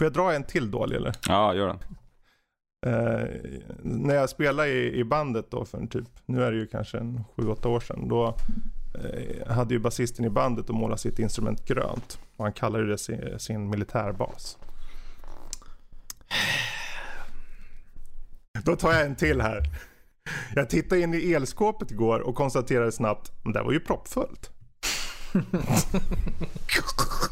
Får jag dra en till dålig eller? Ja, gör det. Eh, när jag spelade i, i bandet då för en typ, nu är det ju kanske en 7-8 år sedan. Då eh, hade ju basisten i bandet och målat sitt instrument grönt. Och han kallade det sin, sin militärbas. Då tar jag en till här. Jag tittade in i elskåpet igår och konstaterade snabbt, men det var ju proppfullt.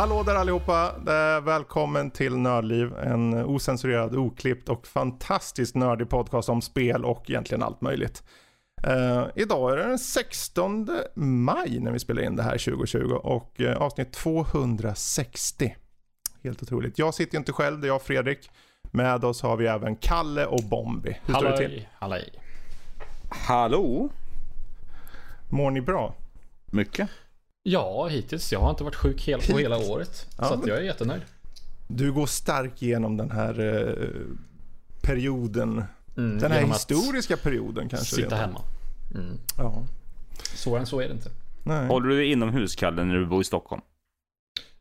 Hallå där allihopa! Välkommen till Nördliv. En osensurerad, oklippt och fantastiskt nördig podcast om spel och egentligen allt möjligt. Eh, idag är det den 16 maj när vi spelar in det här 2020 och eh, avsnitt 260. Helt otroligt. Jag sitter ju inte själv, det är jag och Fredrik. Med oss har vi även Kalle och Bombi. Hur står det till? Halloj. Hallå? Mår ni bra? Mycket. Ja, hittills. Jag har inte varit sjuk hel, på hela året. Ja, så jag är jättenöjd. Du går stark igenom den här eh, perioden. Mm, Den här genom historiska perioden kanske. Sitta redan. hemma. Mm. Ja. Svårare än så är det inte. Nej. Håller du dig inomhus, Kalle, när du bor i Stockholm?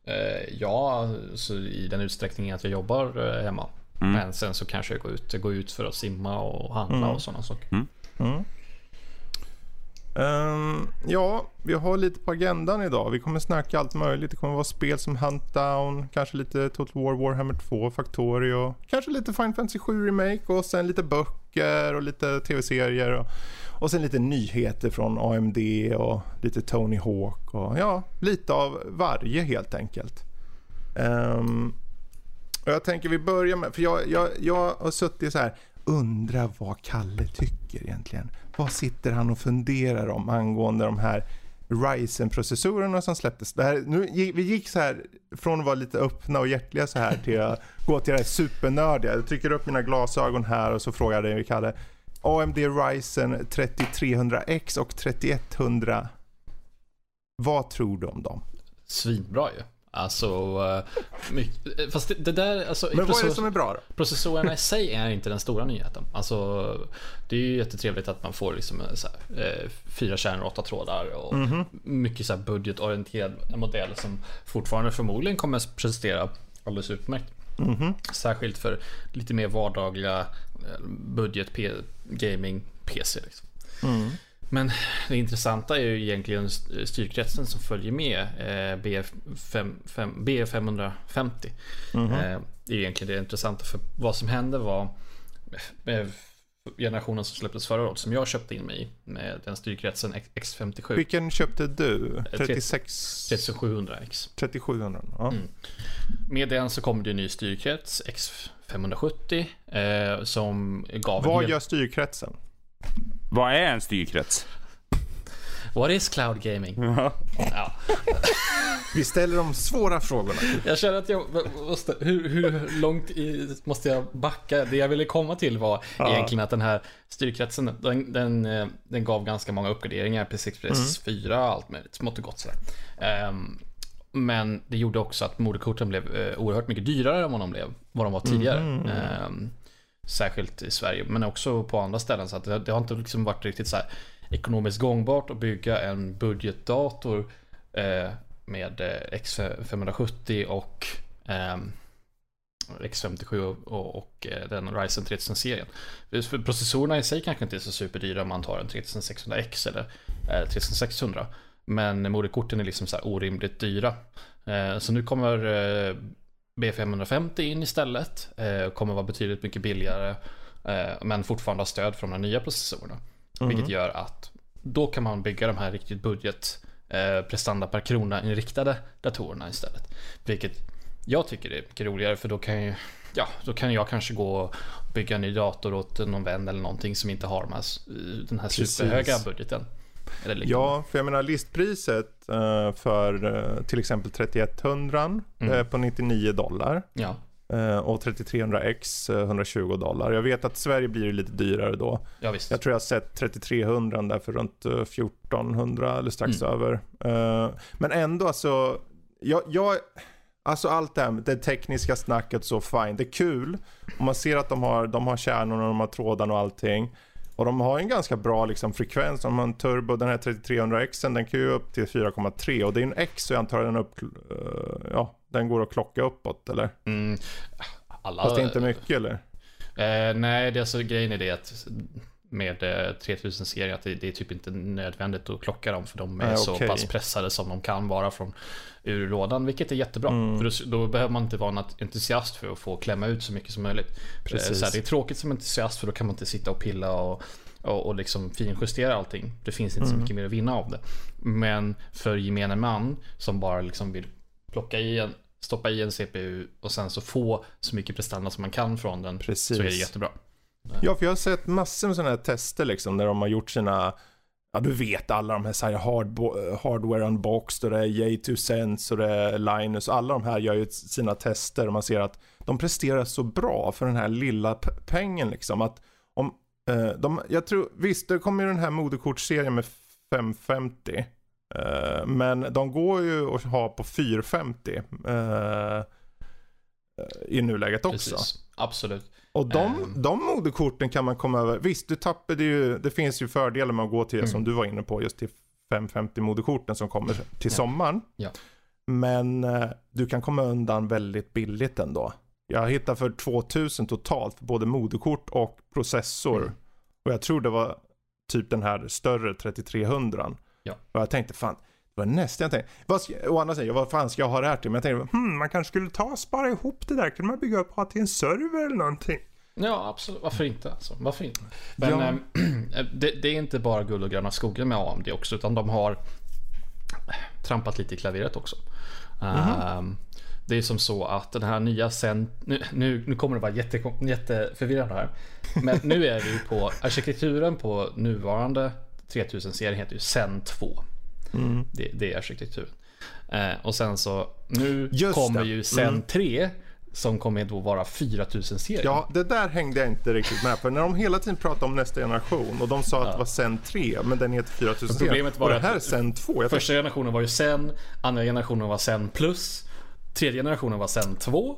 Eh, ja, så i den utsträckningen att jag jobbar eh, hemma. Mm. Men sen så kanske jag går ut, går ut för att simma och handla Mm. och sådana saker. Um, ja, vi har lite på agendan idag. Vi kommer snacka allt möjligt. Det kommer vara spel som Hunt Down, kanske lite Total War, Warhammer 2, Factorio, kanske lite Final Fantasy 7 Remake och sen lite böcker och lite tv-serier och, och sen lite nyheter från AMD och lite Tony Hawk och ja, lite av varje helt enkelt. Um, och jag tänker vi börjar med, för jag, jag, jag har suttit så här, undra vad Kalle tycker egentligen. Vad sitter han och funderar om angående de här Ryzen-processorerna som släpptes. Det här, nu, vi gick så här från att vara lite öppna och hjärtliga så här till att gå till det här supernördiga. Jag trycker upp mina glasögon här och så frågar jag dig Kalle. AMD Ryzen 3300X och 3100. Vad tror du om dem? Svinbra ju. Alltså, eh, mycket, eh, fast det, det där, alltså, Men vad är det processor- som är bra då? Processorerna i sig är inte den stora nyheten. Alltså, det är ju jättetrevligt att man får liksom eh, så här, eh, fyra kärnor, åtta trådar och Mhm. mycket så här budgetorienterad modell som fortfarande förmodligen kommer att prestera alldeles utmärkt. Mhm. Särskilt för lite mer vardagliga budget gaming PC. Liksom. Mm. Men det intressanta är ju egentligen st- styrkretsen som följer med eh, BF5, fem- BF550. Mhm. Eh, det är egentligen det intressanta för vad som hände var eh, generationen som släpptes förra året som jag köpte in mig i med den styrkretsen X- X57 Vilken köpte du? Eh, 36? 3700X. 3700? Ja. Mm. Med den så kom det en ny styrkrets X570 eh, som gav Vad hel... gör styrkretsen? Vad är en styrkrets? What is cloud gaming? Ja. Vi ställer de svåra frågorna. Jag känner att jag måste, hur, hur långt i, måste jag backa? Det jag ville komma till var Ja. egentligen att den här styrkretsen, den, den, eh, den gav ganska många uppgraderingar, PC Express 4 och allt möjligt, smått och gott sådär. Ehm, men det gjorde också att moderkorten blev eh, oerhört mycket dyrare än vad de blev, vad de var tidigare. Mhm. Ehm, särskilt i Sverige, men också på andra ställen. Så att det, det har inte liksom varit riktigt så här ekonomiskt gångbart att bygga en budgetdator eh, med eh, X570 och eh, X57 och, och och, eh, den Ryzen 3000-serien. Processorerna i sig kanske inte är så superdyra om man tar en 3600X eller eh, 3600. Men moderkorten är liksom så här orimligt dyra. Eh, så nu kommer eh, B550 in istället. Eh, kommer vara betydligt mycket billigare. Eh, men fortfarande ha stöd från de nya processorerna. Vilket gör att då kan man bygga de här riktigt budget eh, prestanda per krona inriktade datorerna istället. Vilket jag tycker är mycket roligare för då kan ju Ja, då kan jag kanske gå och bygga en ny dator åt någon vän eller någonting som inte har de här, den här Precis. superhöga budgeten. Ja, för jag menar listpriset eh, för eh, till exempel 3100 Mm. är på 99 dollar. Ja, eh, och 3300X eh, 120 dollar. Jag vet att Sverige blir lite dyrare då. ja visst. Jag tror jag har sett 3300 där för runt eh, 1400 eller strax Mm. över. Eh, Men ändå alltså, jag, jag, alltså allt det här med det tekniska snacket så fine. Det är kul. Och man ser att de har, de har kärnorna, de har trådarna och allting. Och de har en ganska bra liksom, frekvens. De har en turbo, den här 3300X den kan ju upp till 4,3 och det är en X så jag antar den upp, eh, ja, den går att klocka uppåt eller? Mm, alla, Fast inte mycket eller? Eh, nej, det är alltså grejen är det att med eh, 3000-serien att det, det är typ inte nödvändigt att klocka dem för de är Nej, så pass pressade som de kan vara från ur lådan, vilket är jättebra. Mm. För då, då behöver man inte vara en entusiast för att få klämma ut så mycket som möjligt. Eh, Precis. Så här, det är tråkigt som entusiast för då kan man inte sitta och pilla och, och, och liksom finjustera allting. Det finns inte så Mm. mycket mer att vinna av det. Men för gemene man som bara liksom vill plocka i en, stoppa i en CPU och sen så få så mycket prestanda som man kan från den Precis. så är det jättebra. Ja, för jag har sett massor med sådana här tester liksom där de har gjort sina Ja du vet alla de här, så här hard, eh, hardware unboxed och det är J2 Sense och det är Linus. Alla de här gör ju sina tester och man ser att de presterar så bra för den här lilla pengen liksom. Att om, eh, de, jag tror, visst det kommer ju den här moderkortsserien med 550. Eh, men de går ju att ha på 450. Eh, eh, I nuläget också. Precis, absolut. Och de, Ehm. de moderkorten kan man komma över. Visst, du tappade ju, det finns ju fördelar med att gå till, Mm. som du var inne på, just till 550 moderkorten som kommer till Ja. sommaren. Ja. Men eh, du kan komma undan väldigt billigt ändå. Jag hittade för 2000 totalt för både moderkort och processor. Mm. Och jag tror det var typ den här större 3300. Ja. Och jag tänkte fan, det var nästan jag tänkte. Vad ska, å andra sidan, vad fan ska jag ha det här till? Men jag tänkte, hmm, man kanske skulle ta och spara ihop det där. Kan man bygga upp, ha till en server eller någonting? Ja, absolut. Varför inte? Alltså, varför inte? Men Ja. ehm, det, det är inte bara guld och gröna skogar med AMD också, utan de har trampat lite i klaveret också. Ehm, det är som så att den här nya Zen... Nu, nu, nu kommer det vara jätte, jätteförvirrande här. Men nu är vi på arkitekturen på nuvarande 3000-serien heter ju Zen 2. Mm. Det, det är arkitekturen. Eh, och sen så nu Just kommer det. ju Zen Mm. 3 som kommer då vara 4000-serien. Ja, det där hängde jag inte riktigt med på. När de hela tiden pratade om nästa generation och de sa att det var Zen 3, men den heter 4000 Problemet var Och det att- här är Zen 2. Jag tänkte, Första generationen var ju Zen, andra generationen var Zen plus, tredje generationen var Zen 2.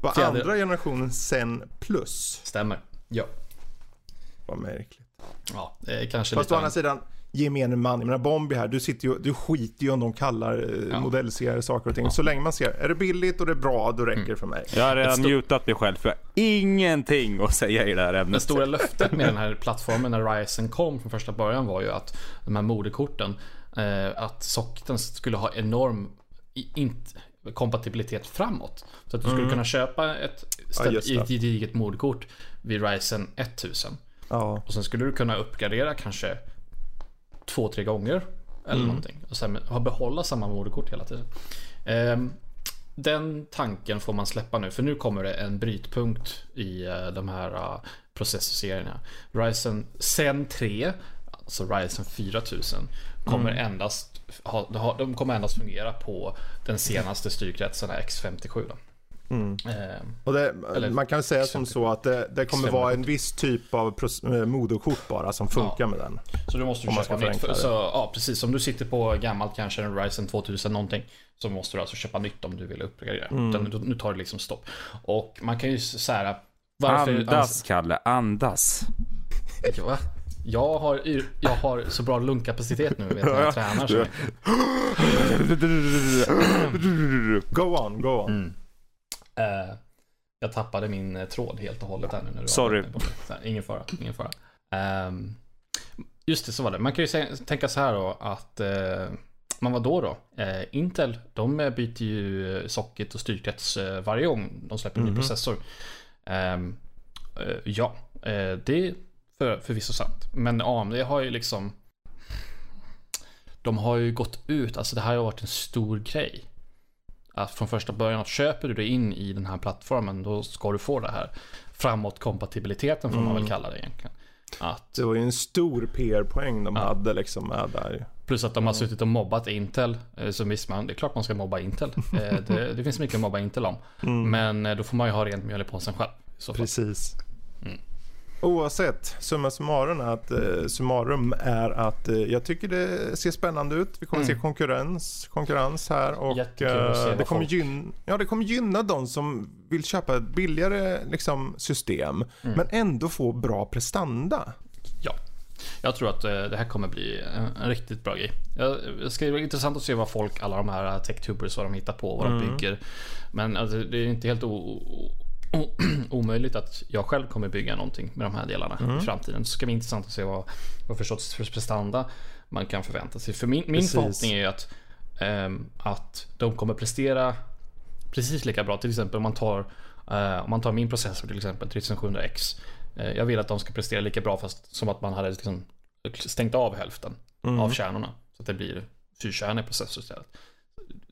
var fjärde- andra generationen Zen plus? Stämmer. Ja. Vad märkligt. Ja, är kanske Fast å lite... andra sidan, gemene man. Jag menar Bombi här, du, sitter ju, du skiter ju om de kallar eh, Ja. modellserier saker och ting. Så länge man ser, är det billigt och det är bra, då räcker det för mig. Jag har Ett redan mutat mig själv för jag har ingenting att säga i det här Det ämnet. stora löftet med den här plattformen när Ryzen kom från första början var ju att de här moderkorten, eh, att socketen skulle ha enorm i- int- kompatibilitet framåt. Så att du skulle kunna köpa ett Mm. just det. ställ- gediget moderkort vid Ryzen 1000. Ja, Och sen skulle du kunna uppgradera kanske två, tre gånger. Eller Mm. någonting. Och sen ha behålla samma moderkort hela tiden. Ehm, den tanken får man släppa nu. För nu kommer det en brytpunkt i eh, de här uh, processorserierna. Ryzen Zen 3, alltså Ryzen 4000, kommer Mm. endast ha- de kommer endast fungera på den senaste styrkretsen X57. Då. Mm. Och det, Eller- man kan säga som så att det, det kommer vara en viss typ av eh, moderkort bara som funkar Ja. med den. Så du måste köpa nytt. För, så, ja, precis. Om du sitter på gammalt kanske en Ryzen 2000 någonting. Så måste du alltså köpa nytt om du vill uppgradera. Mm. Nu, tar det liksom stopp. Och man kan ju säga varför... Andas Kalle, andas. Va? Jag har, jag har så bra lungkapacitet nu vet när jag tränar så. Go on, go on. Mm. Eh, jag tappade min eh, tråd helt och hållet här nu när du Sorry. här, Ingen fara, ingen fara. Ehm, just det, så var det. Man kan ju tänka så här då att eh, man var då då? Eh, Intel, de byter ju socket och styrkrets varje gång de släpper en ny Mhm. processor. Eh, ja, det är för, förvisso sant. Men AMD har ju liksom de har ju gått ut, alltså det här har varit en stor grej. Att från första början, att köper du dig in i den här plattformen, då ska du få det här framåt-kompatibiliteten får man väl Mm. kalla det egentligen. Att, Det var ju en stor PR-poäng de Ja. hade liksom med där. plus att de har suttit och mobbat Intel. eh, Så visst, man, det är klart man ska mobba Intel. Eh, Det, det finns mycket att mobba Intel om. Mm. Men eh, då får man ju ha rent mjöl i påsen själv. Precis. Oavsett, summa summarum är att, eh, summarum är att eh, jag tycker det ser spännande ut. Vi kommer Mm. se konkurrens, konkurrens här och eh, det, kommer gynna, ja, det kommer gynna de som vill köpa ett billigare liksom, system Mm. men ändå få bra prestanda. Ja. Jag tror att eh, det här kommer bli en, en riktigt bra grej. Det ska bli intressant att se vad folk, alla de här techtubers, vad de hittar på, vad de bygger. Men alltså, det är inte helt o, omöjligt att jag själv kommer bygga någonting med de här delarna i framtiden. Så ska det bli intressant att se vad, vad för sorts prestanda man kan förvänta sig. För min, min Precis. förhoppning är ju att, ehm, att de kommer prestera precis lika bra. Till exempel om man tar, eh, om man tar min processor till exempel, 3700X. Eh, jag vill att de ska prestera lika bra fast som att man hade liksom stängt av hälften av kärnorna. Så att det blir fyrkärnig processor istället.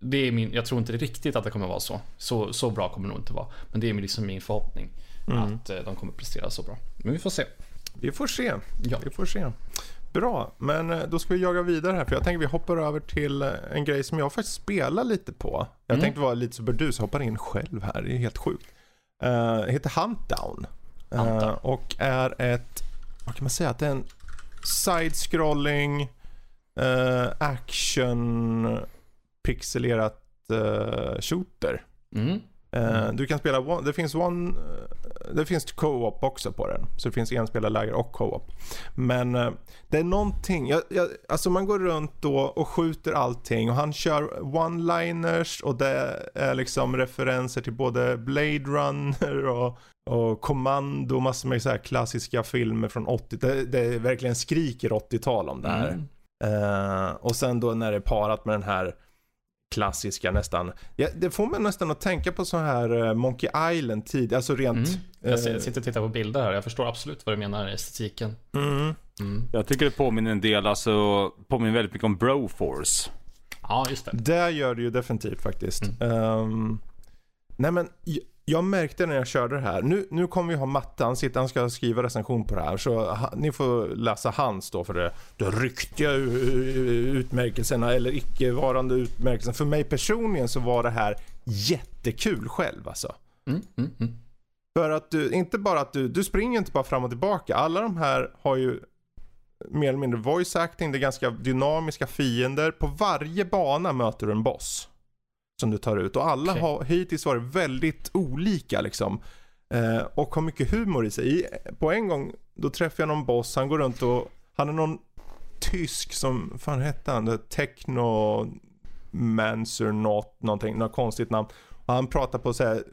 Det är min, jag tror inte riktigt att det kommer vara så. Så, så bra kommer det nog inte vara. Men det är liksom min förhoppning. Att eh, de kommer prestera så bra. Men vi får se. Vi får se. Ja. Vi får se. Bra, men eh, då ska vi jaga vidare här för jag tänker vi hoppar över till eh, en grej som jag faktiskt spelar lite på. Jag Mm. tänkte vara lite så burdus, hoppar in själv här, det är helt sjukt. Uh, heter Huntdown. Huntdown. och är ett, vad kan man säga, att det är en side-scrolling eh, action pixelerat eh, shooter. Mm. Eh, Du kan spela, one, det finns one, eh, det finns co-op också på den. Så det finns enspelarläger och co-op. Men eh, det är någonting, jag, jag, alltså man går runt då och skjuter allting och han kör one-liners och det är liksom referenser till både Blade Runner och, och Commando, massor med så här klassiska filmer från 80 det, det verkligen skriker 80-tal om det här. Mm. Eh, och sen då när det är parat med den här klassiska nästan. Ja, det får man nästan att tänka på så här eh, Monkey Island tid, alltså rent. Mm. Jag ser- eh, sitter och tittar på bilder här. Jag förstår absolut vad du menar, estetiken. mm. Mm. Jag tycker det påminner en del, alltså påminner väldigt mycket om Broforce. Ja, just det. Det gör det ju definitivt faktiskt. Mm. Ehm, nej men jag märkte när jag körde det här. Nu, nu kommer vi ha matte. Han, sitter, han ska skriva recension på det här. Så ha, ni får läsa hans då för det, det ryktiga utmärkelserna eller icke-varande utmärkelsen. För mig personligen så var det här jättekul själv alltså. Mm. Mm. Mm. För att du, inte bara att du, du springer inte bara fram och tillbaka. Alla de här har ju mer eller mindre voice acting, det är ganska dynamiska fiender. På varje bana möter du en boss. Som du tar ut och alla Okej. har hittills varit väldigt olika liksom. Eh, och har mycket humor i sig. I, på en gång, då träffar jag någon boss, han går runt och, han är någon tysk som, fan hette han? Techno Mancer något, någonting, något konstigt namn. Och han pratar på så här,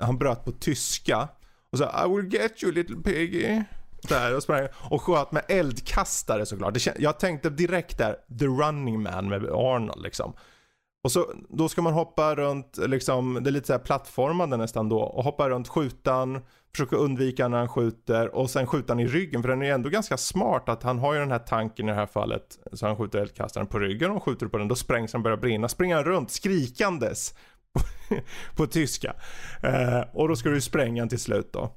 han bröt på tyska. Och så I will get you little piggy. Där och sprang och sköt med eldkastare såklart. Det jag tänkte direkt där, the running man med Arnold liksom. Och så, då ska man hoppa runt, liksom, det är lite så här plattformande nästan då. Och hoppa runt, skjutan, försöka undvika när han skjuter och sen skjuta han i ryggen. För den är ju ändå ganska smart att han har ju den här tanken i det här fallet. Så han skjuter eldkastaren på ryggen och skjuter på den. Då sprängs han och börjar brinna. Springer han runt skrikandes på tyska. Eh, och då ska du spränga han till slut då.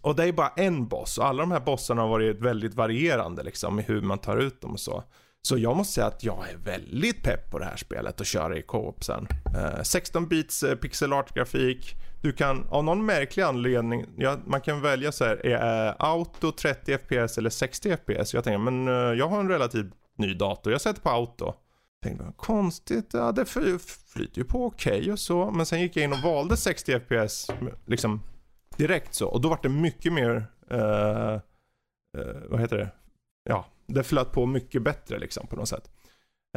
Och det är bara en boss och alla de här bossarna har varit väldigt varierande liksom i hur man tar ut dem och så. Så jag måste säga att jag är väldigt pepp på det här spelet och köra i co-op sen. Eh, 16 bits eh, pixel art grafik. Du kan av någon märklig anledning, ja, man kan välja så här, eh, auto 30 fps eller 60 fps. Jag tänker, men eh, jag har en relativt ny dator, jag sätter på auto. Tänkte, vad konstigt, ja det flyter ju på okej och så. Men sen gick jag in och valde 60 fps liksom direkt så. Och då var det mycket mer, eh, eh, vad heter det? Ja, det flöt på mycket bättre liksom på något sätt.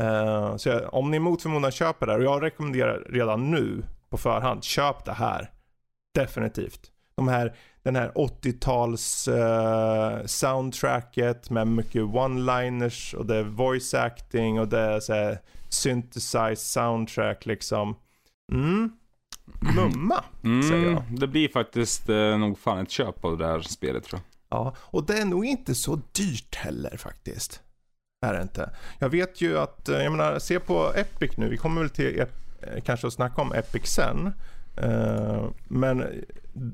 Eh, så jag, om ni mot förmodan köper det här, och jag rekommenderar redan nu på förhand, köp det här. Definitivt. De här, den här 80-tals eh, soundtracket med mycket one-liners och det är voice acting och det är så här synthesized soundtrack liksom. Mm. Mumma, säger Mm, jag. det blir faktiskt eh, nog fan ett köp av det här spelet tror jag. Ja, och det är nog inte så dyrt heller faktiskt. Är det inte. Jag vet ju att, eh, jag menar, se på Epic nu. Vi kommer väl till Ep- eh, kanske att snacka om Epic sen. Eh, Men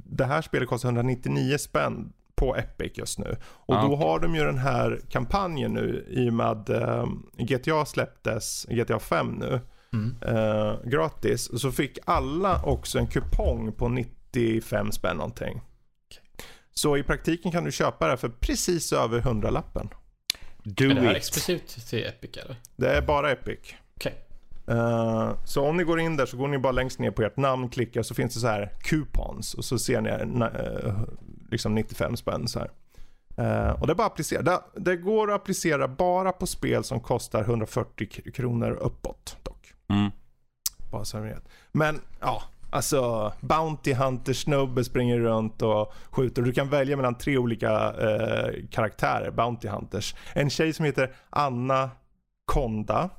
det här spelet kostar 199 spänn på Epic just nu. Och Ah, då har de ju den här kampanjen nu i och med att eh, GTA släpptes, GTA 5 nu, Mm. eh, gratis. Så fick alla också en kupong på 95 spänn någonting. Så i praktiken kan du köpa det för precis över 100-lappen. Do är det här it. exklusivt till Epic eller? Det är bara Epic. Okej. Eh, så om ni går in där så går ni bara längst ner på ert namn, klickar så finns det så här coupons och så ser ni eh, liksom 95 spänn så här. Eh, och det är bara att applicera. Det, det går att applicera bara på spel som kostar 140 k- kronor uppåt dock. Mm. Bara så ni vet. Men ja, alltså Bounty Hunter snubbe springer runt och skjuter. Du kan välja mellan tre olika eh, karaktärer, Bounty Hunters. En tjej som heter Anna Konda.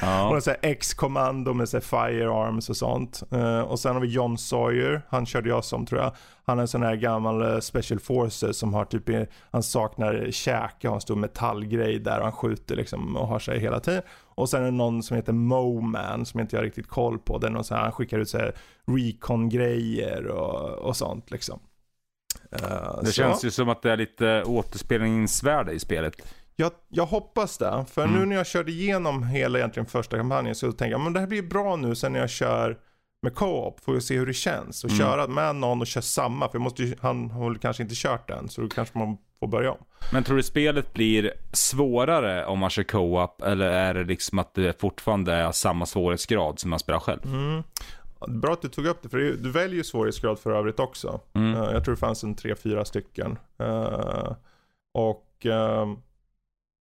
Ja. såhär X-kommando med såhär firearms och sånt. Eh, och sen har vi John Sawyer, han körde jag som tror jag. Han är en sån här gammal eh, special forces som har typ, han saknar käke, har en stor metallgrej där och han skjuter liksom och har sig hela tiden. Och sen är det någon som heter Moman som inte jag har riktigt koll på. Det är någon sån här, han skickar ut såhär recon-grejer och, och sånt liksom. Eh, Det så- känns ju som att det är lite återspelningsvärde i spelet. Jag, jag hoppas det. För Mm. nu när jag körde igenom hela egentligen första kampanjen så tänkte jag men det här blir bra nu sen när jag kör med co-op. Får jag se hur det känns. Och Mm. köra med någon och köra samma. För jag måste han har kanske inte kört den. Så då kanske man får börja om. Men tror du spelet blir svårare om man kör co-op? Eller är det liksom att det fortfarande är samma svårighetsgrad som man spelar själv? Mm. Bra att du tog upp det. För du väljer ju svårighetsgrad för övrigt också. Mm. Eh, jag tror det fanns en tre, fyra stycken. Eh, och ehm,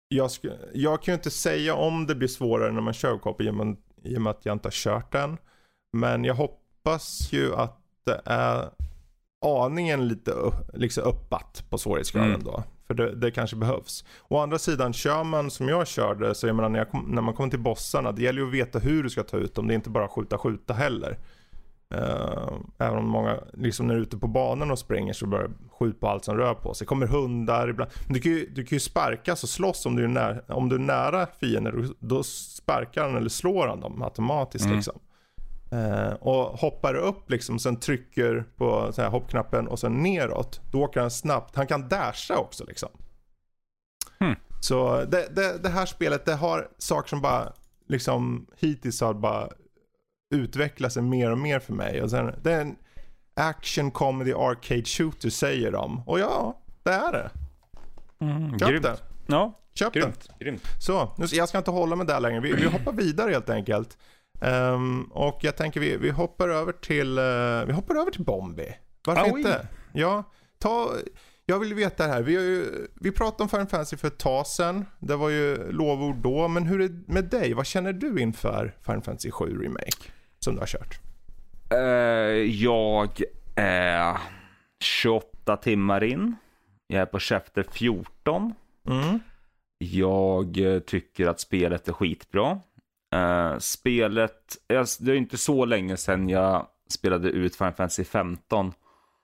jag, jag kan ju inte säga om det blir svårare när man kör co-op i och med- att jag inte har kört den. Men jag hoppas ju att det är aningen lite liksom uppåt på svårighetsgraden Mm. då. För det, det kanske behövs. Å andra sidan, kör man som jag körde, så jag menar, när, jag kom, när man kommer till bossarna, det gäller ju att veta hur du ska ta ut dem. Det är inte bara skjuta, skjuta heller. Eh, även om många, liksom när du är ute på banan och springer så börjar skjuta på allt som rör på sig. kommer hundar ibland. Men du kan ju, du kan ju sparkas och slåss om du är, när, om du är nära fiender. Då, sparkar han eller slår han dem automatiskt Mm. liksom. Eh, och hoppar upp liksom, sen trycker på så här, hoppknappen och sen neråt. Då åker han snabbt. Han kan dasha också liksom. Hmm. Så det, det, det här spelet, det har saker som bara, liksom hittills har bara utvecklat sig mer och mer för mig. Och sen, det är en action comedy arcade shooter säger de. Och ja, det är det. Mm, Köp grymt. det. Ja, Köp grymt. grymt. Så, nu, jag ska inte hålla mig där längre. Vi, vi hoppar vidare helt enkelt. Ehm, och jag tänker vi, vi hoppar över till, eh, vi hoppar över till Bombi. Varför Ah, oui. inte? Ja, ta, jag vill veta det här. Vi, ju, vi pratade om Final Fantasy för ett tag sedan. Det var ju lovord då. Men hur är det med dig? Vad känner du inför Final Fantasy 7 Remake? Som du har kört. Eh, jag är 28 timmar in. Jag är på chapter 14. Mm. Jag tycker att spelet är skitbra. Eh, spelet, det är inte så länge sedan jag spelade ut Final Fantasy 15.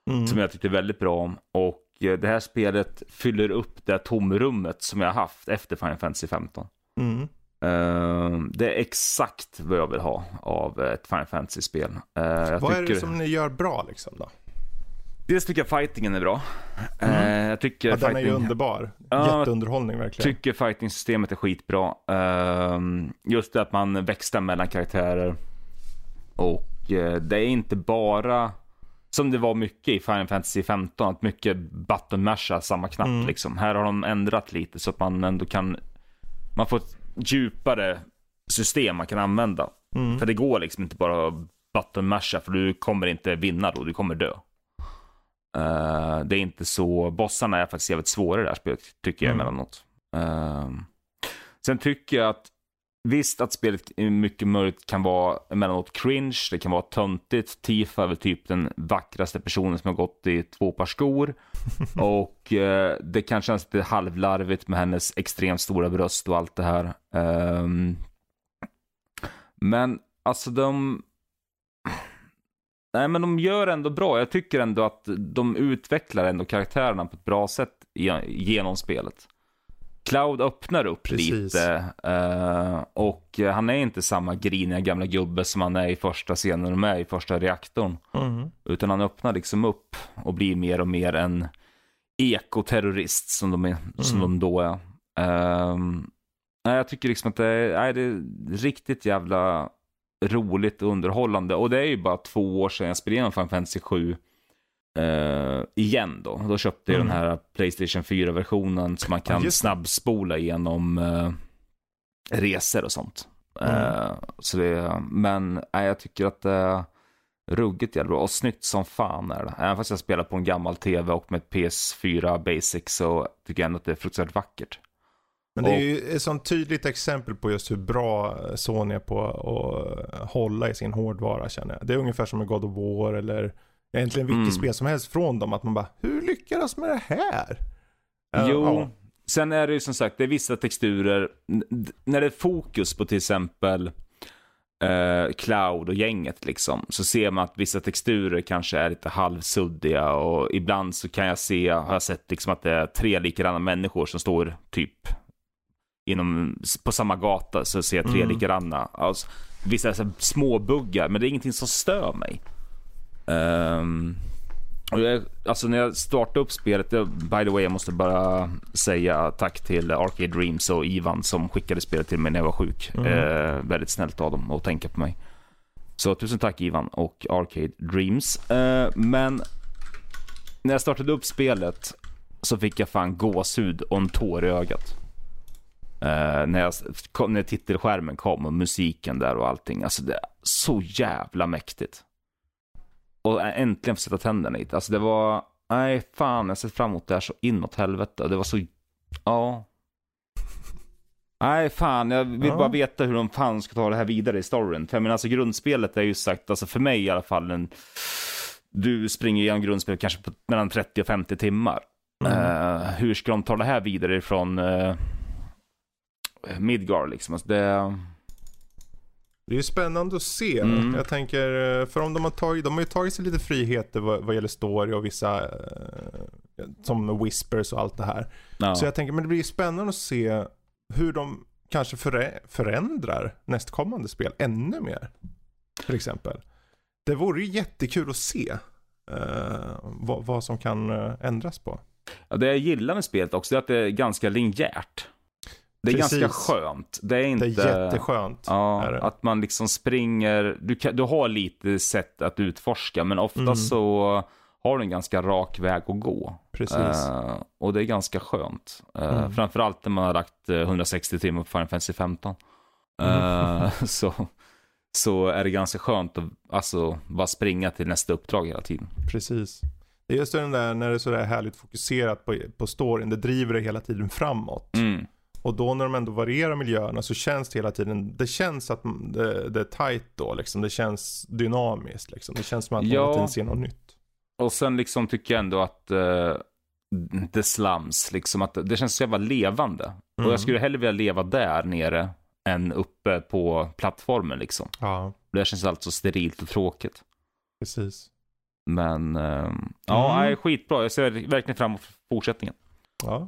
Mm. Som jag tyckte väldigt bra om. Och eh, det här spelet fyller upp det tomrummet som jag haft efter Final Fantasy 15. Mm. Eh, det är exakt vad jag vill ha av ett Final Fantasy-spel. Jag Vad är tycker- det som ni gör bra liksom då? Dels tycker jag fightingen är bra. Eh, jag tycker Ja, den är ju fighting, underbar. Jätteunderhållning verkligen. tycker fighting-systemet är skitbra. Ehm, just det att man växlar mellan karaktärer. Och eh, det är inte bara som det var mycket i Final Fantasy 15, att mycket button masha samma knapp Mm. liksom. Här har de ändrat lite så att man ändå kan, man får djupare system man kan använda. Mm. För det går liksom inte bara button masha för du kommer inte vinna då, du kommer dö. Eh, det är inte så, bossarna är faktiskt jävligt svåra i det här spelet, tycker jag Mm. emellanåt. Uh, sen tycker jag att Visst att spelet i mycket möjligt kan vara emellanåt cringe, det kan vara töntigt. Tifa är väl typ den vackraste personen som har gått i två par skor. och eh, det kan kännas lite halvlarvigt med hennes extremt stora bröst och allt det här. Um, men alltså de... Nej men de gör ändå bra. Jag tycker ändå att de utvecklar ändå karaktärerna på ett bra sätt genom spelet. Cloud öppnar upp Precis. lite eh, och han är inte samma griniga gamla gubbe som han är i första scenen de är i första reaktorn. Mm. Utan han öppnar liksom upp och blir mer och mer en ekoterrorist som de, är, som Mm. de då är. Nej, jag tycker liksom att det är, nej, det är riktigt jävla roligt och underhållande. Och det är ju bara två år sedan jag spelade igenom Final Fantasy 7 eh, igen då. Då köpte jag Mm. den här Playstation 4-versionen så man Ja, kan det. snabbspola igenom eh, resor och sånt. Mm. Eh, så det, men nej, jag tycker att det är ruggigt jävla bra och snyggt som fan är det. Även fast jag spelar på en gammal tv och med ett PS4 Basic så tycker jag ändå att det är fruktansvärt vackert. Men det är ju ett sånt tydligt exempel på just hur bra Sony är på att hålla i sin hårdvara känner jag. Det är ungefär som med God of War eller egentligen vilket Mm. spel som helst från dem. Att man bara, hur lyckades med det här? Eh, Jo, ja. sen är det ju som sagt, det är vissa texturer. När det är fokus på till exempel eh, Cloud och gänget liksom, så ser man att vissa texturer kanske är lite halvsuddiga och ibland så kan jag se, har jag sett liksom att det är tre likadana människor som står typ inom, på samma gata så ser jag tre Mm. likadana. Alltså, vissa små buggar, men det är ingenting som stör mig. Ehm, och jag, alltså när jag startade upp spelet, by the way, jag måste bara säga tack till Arcade Dreams och Ivan som skickade spelet till mig när jag var sjuk. Mm. Eh, väldigt snällt av dem att tänka på mig. Så tusen tack Ivan och Arcade Dreams. Eh, men när jag startade upp spelet så fick jag fan gåshud och en tår i ögat. Eh, när, jag, kom, när titelskärmen kom och musiken där och allting. Alltså det är så jävla mäktigt. Och äntligen få sätta tänderna i det. Alltså det var, nej fan jag har sett fram emot det här så inåt helvete. Det var så, ja. Nej fan, jag vill Ja. bara veta hur de fan ska ta det här vidare i storyn. För jag menar alltså grundspelet är ju sagt, alltså för mig i alla fall en, du springer igenom grundspelet kanske på mellan 30 och 50 timmar. Mm. Eh, hur ska de ta det här vidare från uh, Midgar liksom? Alltså det, Det är ju spännande att se. Mm. Jag tänker, eh, för om de har tagit, de har ju tagit sig lite friheter vad, vad gäller story och vissa, eh, som whispers och allt det här. ja. Så jag tänker, men det blir ju spännande att se hur de kanske förä- förändrar nästkommande spel ännu mer. Till exempel. Det vore ju jättekul att se eh, vad, vad som kan ändras på. Ja, det jag gillar med spelet också är att det är ganska linjärt. Det är Precis. ganska skönt. Det är Det inte... är jätteskönt. Ja, är det. att man liksom springer. Du, kan, du har lite sätt att utforska, men ofta Mm. så har du en ganska rak väg att gå. Precis. Eh, och det är ganska skönt. Uh, Mm. Framförallt när man har lagt eh, 160 timmar på Final Fantasy 15. Mm. Eh, så, så är det ganska skönt att alltså, bara springa till nästa uppdrag hela tiden. Precis. Det är just den där när det är sådär härligt fokuserat på, på storyn. Det driver det hela tiden framåt. Mm. Och då när de ändå varierar miljöerna så känns det hela tiden, det känns att det, det är tight då liksom. Det känns dynamiskt liksom. Det känns som att man Ja. hela tiden ser något nytt. Och sen liksom tycker jag ändå att uh, The Slums, liksom att det känns så jävla levande. Och Mm. jag skulle hellre vilja leva där nere än uppe på plattformen liksom. Ja, Det känns alltså sterilt och tråkigt. precis. Men ehm, ja, Mm. nej, skitbra. Jag ser verkligen fram emot fortsättningen. Ja.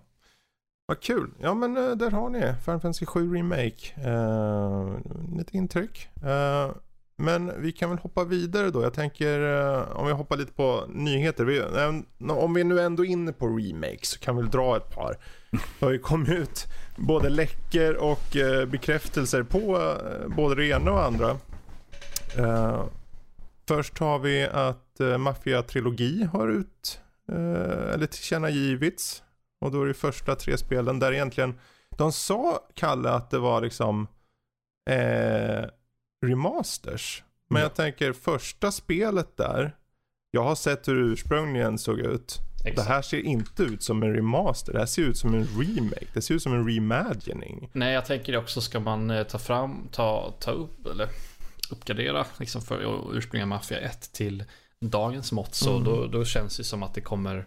Vad kul. Ja men eh, där har ni Final Fantasy 7 Remake. Uh, lite intryck. Eh, men vi kan väl hoppa vidare då. Jag tänker eh, om vi hoppar lite på nyheter. Vi, eh, om vi nu ändå är inne på remakes så kan vi väl dra ett par. Det har ju kommit ut både läckor och bekräftelser på både det ena och andra. Först har vi att uh, Mafia-trilogi har ut, eller tillkännagivits. Och då är det första tre spelen där egentligen, de sa Kalle att det var liksom eh, remasters. Men jag tänker första spelet där, jag har sett hur ursprungligen såg ut. Exakt. Det här ser inte ut som en remaster, det här ser ut som en remake. Det ser ut som en reimagining. Nej, jag tänker också ska man eh, ta fram, ta, ta upp eller uppgradera liksom för ursprungliga Mafia 1 till dagens mått så Mm. då, då känns det som att det kommer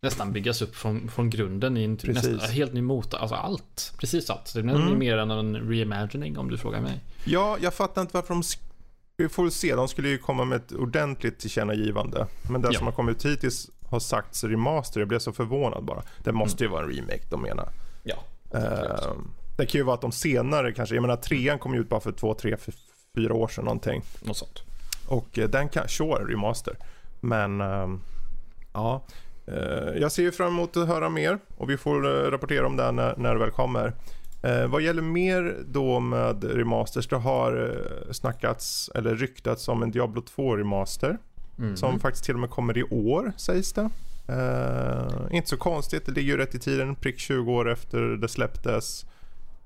nästan byggas upp från, från grunden i en Precis. nästan, helt ny motor. Alltså allt. Precis allt. Det är Mm. mer än en reimagining om du frågar mig. Ja, jag fattar inte varför de... Vi får väl se, de skulle ju komma med ett ordentligt tillkännagivande. Men det Ja. som har kommit ut hittills har sagts remaster, jag blev så förvånad bara. Det måste ju vara en remake de menar. Ja. Eh, det kan ju vara att de senare kanske, jag menar trean kom ju ut bara för två, tre, fyra år sedan någonting. Något sånt. Och eh, den kan, sure, remaster. Men ehm, ja, jag ser ju fram emot att höra mer och vi får eh, rapportera om det när, när det väl kommer. Eh, vad gäller mer då med remasters, det har eh, snackats eller ryktats om en Diablo 2 remaster. Mm. Som faktiskt till och med kommer i år sägs det. Eh, inte så konstigt, det ligger ju rätt i tiden, prick 20 år efter det släpptes.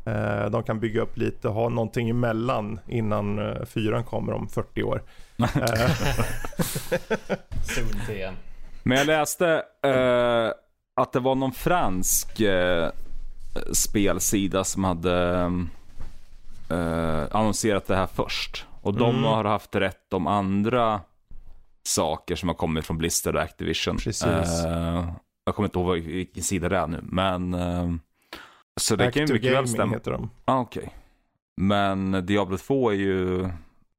Eh, de kan bygga upp lite ha någonting emellan innan eh, fyran kommer om 40 år. Eh, Soon. Men jag läste eh, att det var någon fransk eh, spelsida som hade eh, annonserat det här först. Och de Mm. har haft rätt om andra saker som har kommit från Blizzard och Activision. Precis. Eh, jag kommer inte ihåg vilken sida det är nu, men... Eh, så det kan ju Active mycket väl stämma. heter de. Ah, Okej. Men Diablo 2 är ju...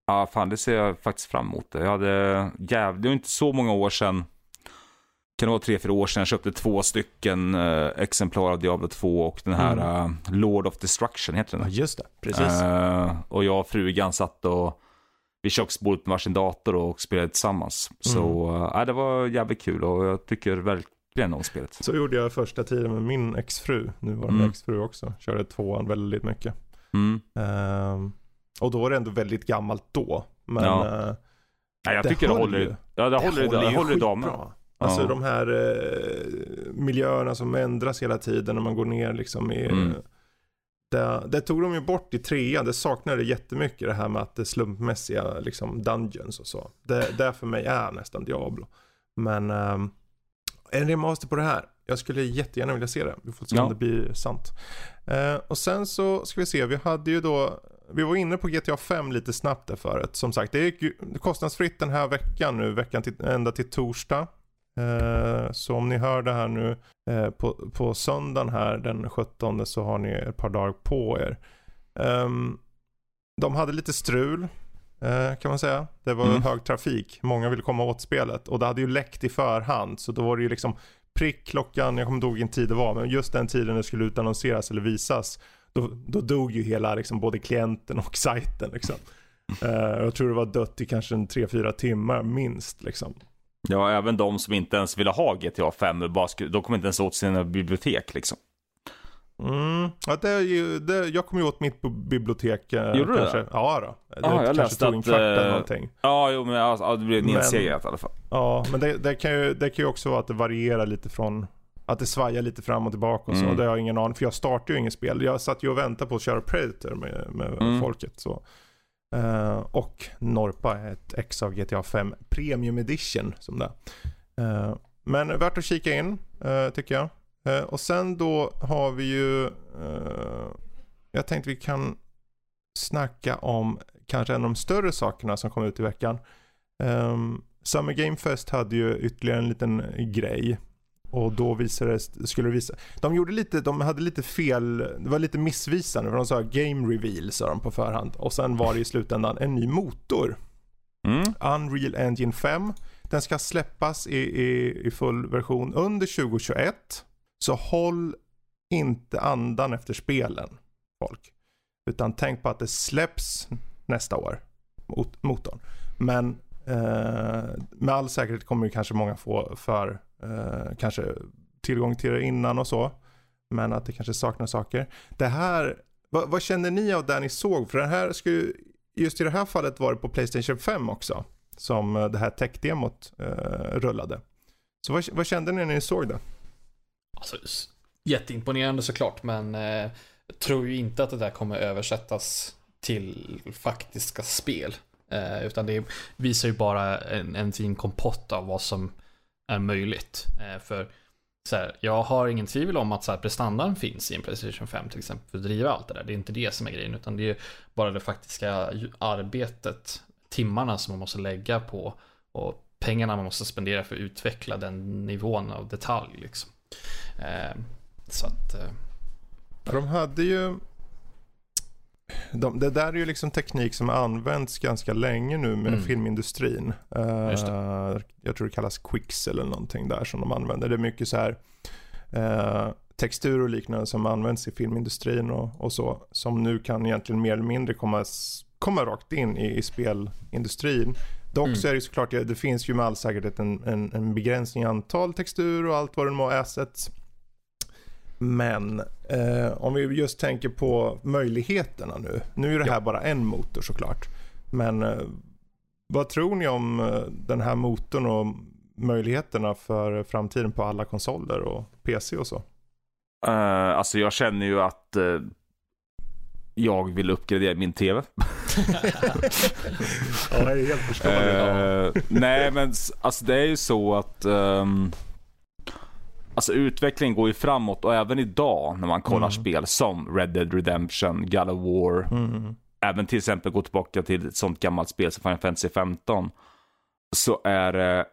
Ja, fan det ser jag faktiskt fram emot. Jag hade jävligt... Det var inte så många år sedan. Kan det vara tre, fyra år sedan jag köpte två stycken eh, exemplar av Diablo 2 och den här Mm. eh, Lord of Destruction heter Ja den. just det, precis. Eh, och jag och frugan satt och vid köksbordet med varsin dator och spelade tillsammans. Så Mm. eh, det var jävligt kul och jag tycker verkligen om spelet. Så gjorde jag första tiden med min exfru, nuvarande Mm. exfru också. Körde tvåan väldigt mycket. Mm. Ehm, och då var det ändå väldigt gammalt då. Men Ja. Nej, jag Det tycker det håller. ju. Ja, det, håller, det, ju håller idag med. Alltså Ja. de här eh, miljöerna som ändras hela tiden när man går ner liksom i... Mm. Det, det tog de ju bort i trean, det saknade jättemycket det här med att det slumpmässiga liksom dungeons och så. Det, det för mig är nästan Diablo. Men ehm, en remaster på det här, jag skulle jättegärna vilja se det. Vi får se Ja. om det blir sant. Eh, och sen så ska vi se, vi hade ju då, vi var inne på GTA 5 lite snabbt där förut. Som sagt, det är kostnadsfritt den här veckan nu, veckan till, ända till torsdag. Eh, så om ni hör det här nu eh, på, på söndagen här den 17 så har ni ett par dagar på er. Ehm, de hade lite strul eh, kan man säga. Det var Mm. hög trafik. Många ville komma åt spelet och det hade ju läckt i förhand så då var det ju liksom prick klockan, jag kommer inte ihåg vilken tid det var, men just den tiden det skulle utannonseras eller visas då, då dog ju hela liksom, både klienten och sajten liksom. Eh, jag tror det var dött i kanske en 3-4 timmar minst liksom. Ja, även de som inte ens ville ha GTA 5, bara skulle, de kom inte ens åt sina bibliotek liksom. Mm. Ja, det är ju, det, jag kom ju åt mitt bibliotek. eh, Gjorde du kanske. det? Ja då. Det Ja, jag kanske läste att, eller eh, någonting. Ja, jo, men ja, det blev nedsegrat i alla fall. Ja, men det, det, kan ju, det kan ju också vara att det varierar lite från att det svajar lite fram och tillbaka och så. Mm. Det har jag ingen aning För jag startade ju inget spel. Jag satt ju och väntade på att köra Predator med, med Mm. folket. Så. Eh, och Norpa är ett ex av GTA 5 Premium Edition som det uh, Men värt att kika in uh, tycker jag. Och sen då har vi ju, jag tänkte vi kan snacka om kanske en av de större sakerna som kom ut i veckan. Um, Summer Game Fest hade ju ytterligare en liten grej. Och då visades, skulle det visa, de gjorde lite, de hade lite fel, det var lite missvisande för de sa game reveal sa de på förhand. Och sen var det i slutändan en ny motor. Mm. Unreal Engine 5. Den ska släppas i, i, i full version under 2021. Så håll inte andan efter spelen folk. Utan tänk på att det släpps nästa år, mot, motorn. Men eh, med all säkerhet kommer ju kanske många få för eh, kanske tillgång till det innan och så. Men att det kanske saknas saker. Det här, vad, vad känner ni av det ni såg? För det här skulle ju- just i det här fallet var det på Playstation 5 också. Som eh, det här tech-demot eh, rullade. Så vad, vad kände ni när ni såg det? Alltså, jätteimponerande såklart, men eh, jag tror ju inte att det där kommer översättas till faktiska spel. Eh, utan det visar ju bara en, en fin kompott av vad som är möjligt. Eh, för så här, jag har ingen tvivel om att så här, prestandan finns i en Playstation 5 till exempel för att driva allt det där. Det är inte det som är grejen, utan det är bara det faktiska arbetet, timmarna som man måste lägga på och pengarna man måste spendera för att utveckla den nivån av detalj liksom. Eh, så att, eh, De hade ju... De, det där är ju liksom teknik som används ganska länge nu med Mm. filmindustrin. Just jag tror det kallas Quixel eller någonting där som de använder. Det är mycket så här eh, textur och liknande som används i filmindustrin och, och så. Som nu kan egentligen mer eller mindre komma, komma rakt in i, i spelindustrin. Dock Mm. så är det såklart, det finns ju med all säkerhet en, en, en begränsning i antal textur och allt vad det må assets. Men eh, om vi just tänker på möjligheterna nu. Nu är det här bara en motor såklart. Men eh, vad tror ni om eh, den här motorn och möjligheterna för framtiden på alla konsoler och PC och så? Uh, alltså jag känner ju att uh, jag vill uppgradera min TV. ja, det är helt förståeligt. Uh, nej men alltså det är ju så att um, Alltså utvecklingen går ju framåt och även idag när man kollar mm. spel som Red Dead Redemption, God of War. Mm. Även till exempel gå tillbaka till ett sånt gammalt spel som Final Fantasy 15. Så är det,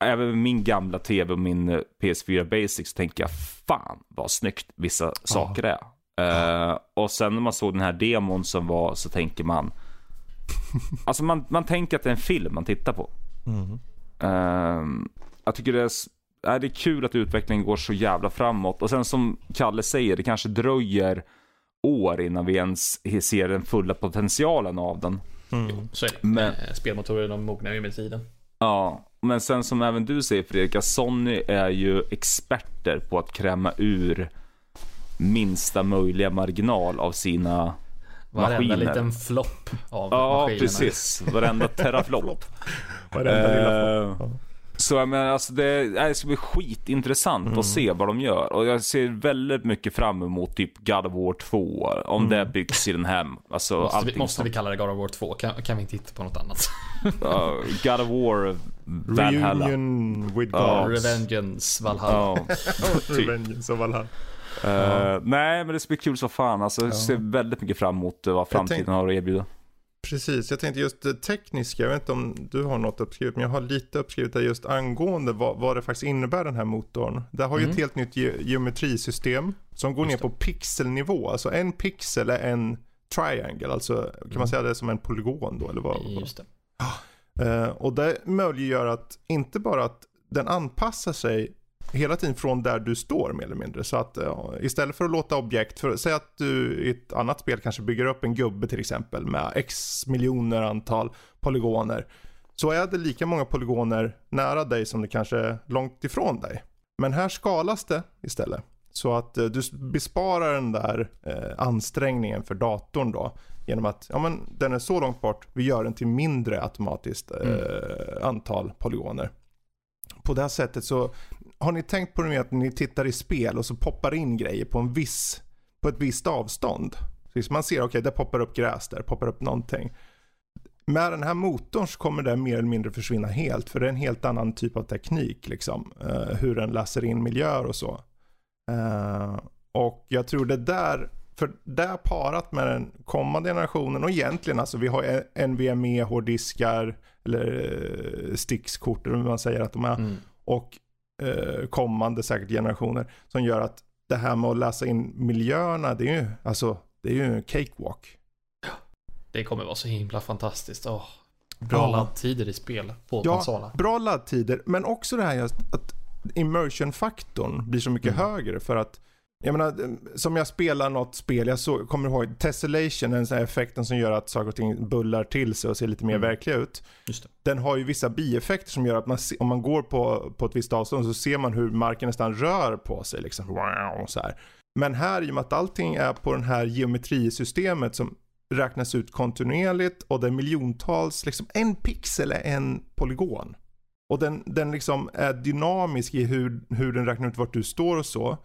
även min gamla tv och min PS4 Basic så tänker jag fan vad snyggt vissa oh. saker är. Uh, och sen när man såg den här demon som var så tänker man Alltså man, man tänker att det är en film man tittar på. Mm. Uh, jag tycker det är är det är kul att utvecklingen går så jävla framåt. Och sen som Kalle säger, det kanske dröjer år innan vi ens ser den fulla potentialen av den. Mm. Jo, så är det. Men, eh, Spelmotorer de mognar ju med tiden. Ja, men sen som även du säger Fredrik, Sony är ju experter på att kräma ur minsta möjliga marginal av sina Varenda maskiner. liten flopp av ja, maskinerna. Ja, precis. Varenda teraflopp. Varenda lilla flopp. Så jag menar, alltså det, det ska bli skitintressant mm. att se vad de gör. Och jag ser väldigt mycket fram emot typ God of War 2. Om mm. det byggs i den här. Alltså, måste vi, måste vi kalla det God of War 2? Kan, kan vi inte hitta på något annat? uh, God of War Valhalla. Reunion with God. Uh, Revengeance Valhalla. Uh, Revengeance och Valhalla. Uh, nej, men det ska bli kul så fan. Alltså, jag ser väldigt mycket fram emot vad framtiden har att erbjuda. Precis, jag tänkte just det tekniska, jag vet inte om du har något uppskrivet, men jag har lite uppskrivet där just angående vad, vad det faktiskt innebär den här motorn. Det har ju mm. ett helt nytt ge geometrisystem som går ner på pixelnivå, alltså en pixel är en triangle, alltså kan mm. man säga det som en polygon då eller vad? Just det. Uh, och det möjliggör att inte bara att den anpassar sig hela tiden från där du står mer eller mindre. Så att uh, istället för att låta objekt, för, säg att du i ett annat spel kanske bygger upp en gubbe till exempel med x miljoner antal polygoner. Så är det lika många polygoner nära dig som det kanske är långt ifrån dig. Men här skalas det istället. Så att uh, du besparar den där uh, ansträngningen för datorn då. Genom att ja, men, den är så långt bort, vi gör den till mindre automatiskt mm. antal polygoner på det här sättet så har ni tänkt på det med att ni tittar i spel och så poppar in grejer på en viss, på ett visst avstånd. Så man ser, okej, okay, där poppar upp gräs, där poppar upp någonting. Med den här motorn så kommer det mer eller mindre försvinna helt, för det är en helt annan typ av teknik, liksom. Uh, hur den läser in miljöer och så. Uh, och jag tror det där, för det parat med den kommande generationen och egentligen alltså vi har NVMe hårddiskar eller uh, stickskort eller hur man säger att de är. Mm. Och eh, kommande säkert generationer som gör att det här med att läsa in miljöerna, det är ju, alltså, det är ju en cakewalk. Det kommer vara så himla fantastiskt. Oh, bra ja. laddtider i spel på ja, konsolen. Bra laddtider, men också det här att immersion-faktorn blir så mycket mm. högre för att jag menar, som jag spelar något spel, jag så, kommer ihåg Tessellation, den här effekten som gör att saker och ting bullar till sig och ser lite mer mm. verkliga ut. Den har ju vissa bieffekter som gör att man, om man går på, på ett visst avstånd så ser man hur marken nästan rör på sig. Liksom. Wow, så här. Men här, i och med att allting är på det här geometrisystemet som räknas ut kontinuerligt och det är miljontals, liksom en pixel är en polygon. Och den, den liksom är dynamisk i hur, hur den räknar ut vart du står och så.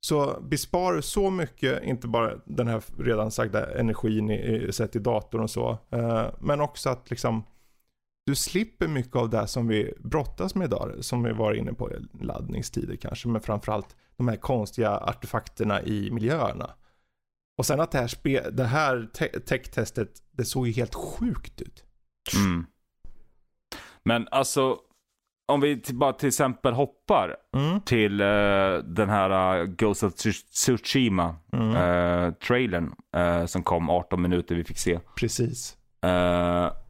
Så besparar så mycket, inte bara den här redan sagda energin i, i, sett i datorn och så. Eh, men också att liksom du slipper mycket av det som vi brottas med idag. Som vi var inne på, laddningstider kanske. Men framförallt de här konstiga artefakterna i miljöerna. Och sen att det här, spe, det här te tech-testet, det såg ju helt sjukt ut. Mm. Men alltså, om vi bara till exempel hoppar mm. till uh, den här uh, Ghost of Tsushima mm. uh, trailern uh, som kom 18 minuter vi fick se. Precis.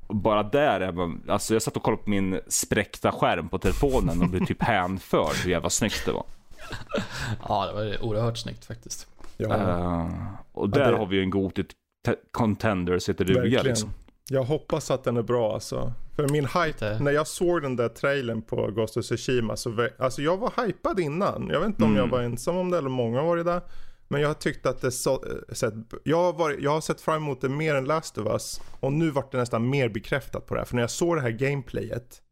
bara där är man, alltså jag satt och kollade på min spräckta skärm på telefonen och blev typ hänförd hur jävla snyggt det var. ja, det var oerhört snyggt faktiskt. Ja. och där ja, det... har vi ju en god contender sitter duga liksom. Jag hoppas att den är bra alltså. För min hype, när jag såg den där trailern på Ghost of Tsushima så, alltså jag var hypad innan. Jag vet inte om Mm. jag var ensam om det eller många var det där. Men jag tyckte att det så, eh, sett, jag, har varit, jag har sett fram emot det mer än Last of Us. Och nu vart det nästan mer bekräftat på det här. För när jag såg det här gameplayet.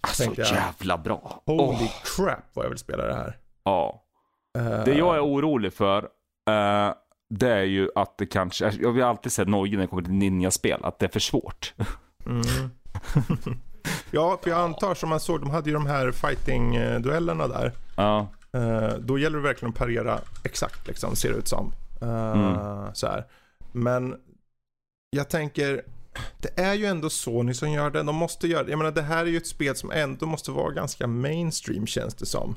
Alltså jag. jävla bra. Holy Åh, crap vad jag vill spela det här. ja. Eh, Det jag är orolig för, eh, det är ju att det kanske, jag har alltid sett nojig när det kommer till ninjaspel, att det är för svårt. Mm. ja, för jag antar som man såg, de hade ju de här fighting-duellerna där. Ja. Eh, då gäller det verkligen att parera exakt liksom, ser det ut som. Eh, Mm. så här. Men jag tänker, det är ju ändå Sony som gör det. De måste göra det. Jag menar det här är ju ett spel som ändå måste vara ganska mainstream känns det som.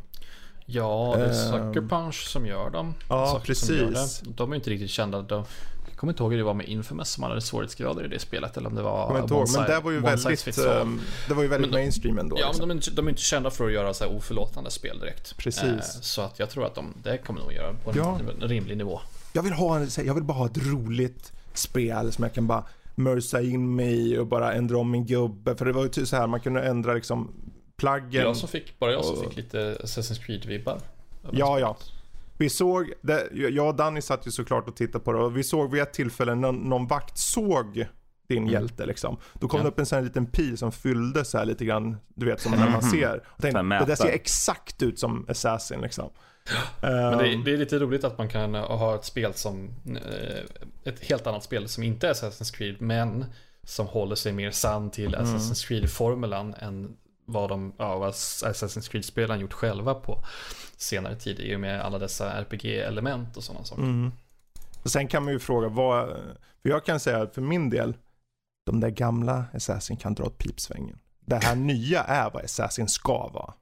Ja, det är Ehm. Sucker Punch som gör dem. Ja, Sucker precis. De är inte riktigt kända. De, jag kommer inte ihåg hur det var med Infamous som hade svårighetsgrader i det spelet. Eller om det var Jag inte ihåg, men size- det var ju väldigt, ehm, det var ju väldigt Men de- mainstream ändå. Ja, men liksom. de är, inte, de är inte kända för att göra så här oförlåtande spel direkt. Precis. Eh, så att jag tror att de, det kommer nog göra på en, Ja. rimlig nivå. Jag vill, ha en, jag vill bara ha ett roligt spel som jag kan bara mörsa in mig i och bara ändra om min gubbe. För det var ju typ så här man kunde ändra liksom plaggen. Jag som fick, bara jag som fick lite Assassin's Creed-vibbar. Ja, ja. Vi såg, det, jag och Danny satt ju såklart och tittade på det och vi såg vid ett tillfälle någon, någon vakt såg din hjälte liksom. Då kom Ja. det upp en sån här liten pil som fyllde så här lite grann, du vet som när man ser. Och tänkte, det där ser exakt ut som Assassin liksom. Men det, Ehm, det är lite roligt att man kan ha ett spel som eh, ett helt annat spel som inte är Assassin's Creed men som håller sig mer sann till Mm. Assassin's Creed-formulan än vad de, ja, vad Assassin's Creed-spelen gjort själva på senare tid i och med alla dessa RPG-element och sådana saker. Mm. Och sen kan man ju fråga vad, för jag kan säga att för min del, de där gamla Assassin kan dra åt pipsvängen. Det här nya är vad Assassin ska vara.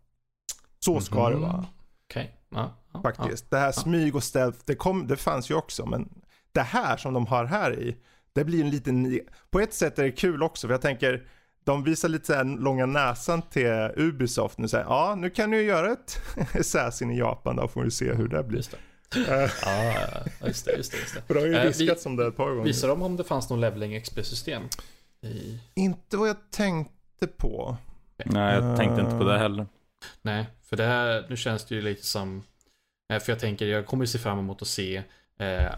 Så ska det Mhm. vara. Okej, ja, ja, Faktiskt. Det här smyg och stealth, det, kom, det fanns ju också. Men det här som de har här i, det blir en liten... På ett sätt är det kul också, för jag tänker, de visar lite så här långa näsan till Ubisoft nu säger ja nu kan ni ju göra ett Assassin i Japan då får vi se hur det blir. Just det. Ja, ja, just det, just det, just det. För det har ju Eh, vi- viskats om det ett par gånger. Visar de om det fanns någon leveling XP-system? I... Inte vad jag tänkte på. Nej, jag tänkte inte på det heller. Nej, för det här, nu känns det ju lite som, för jag tänker, jag kommer ju se fram emot att se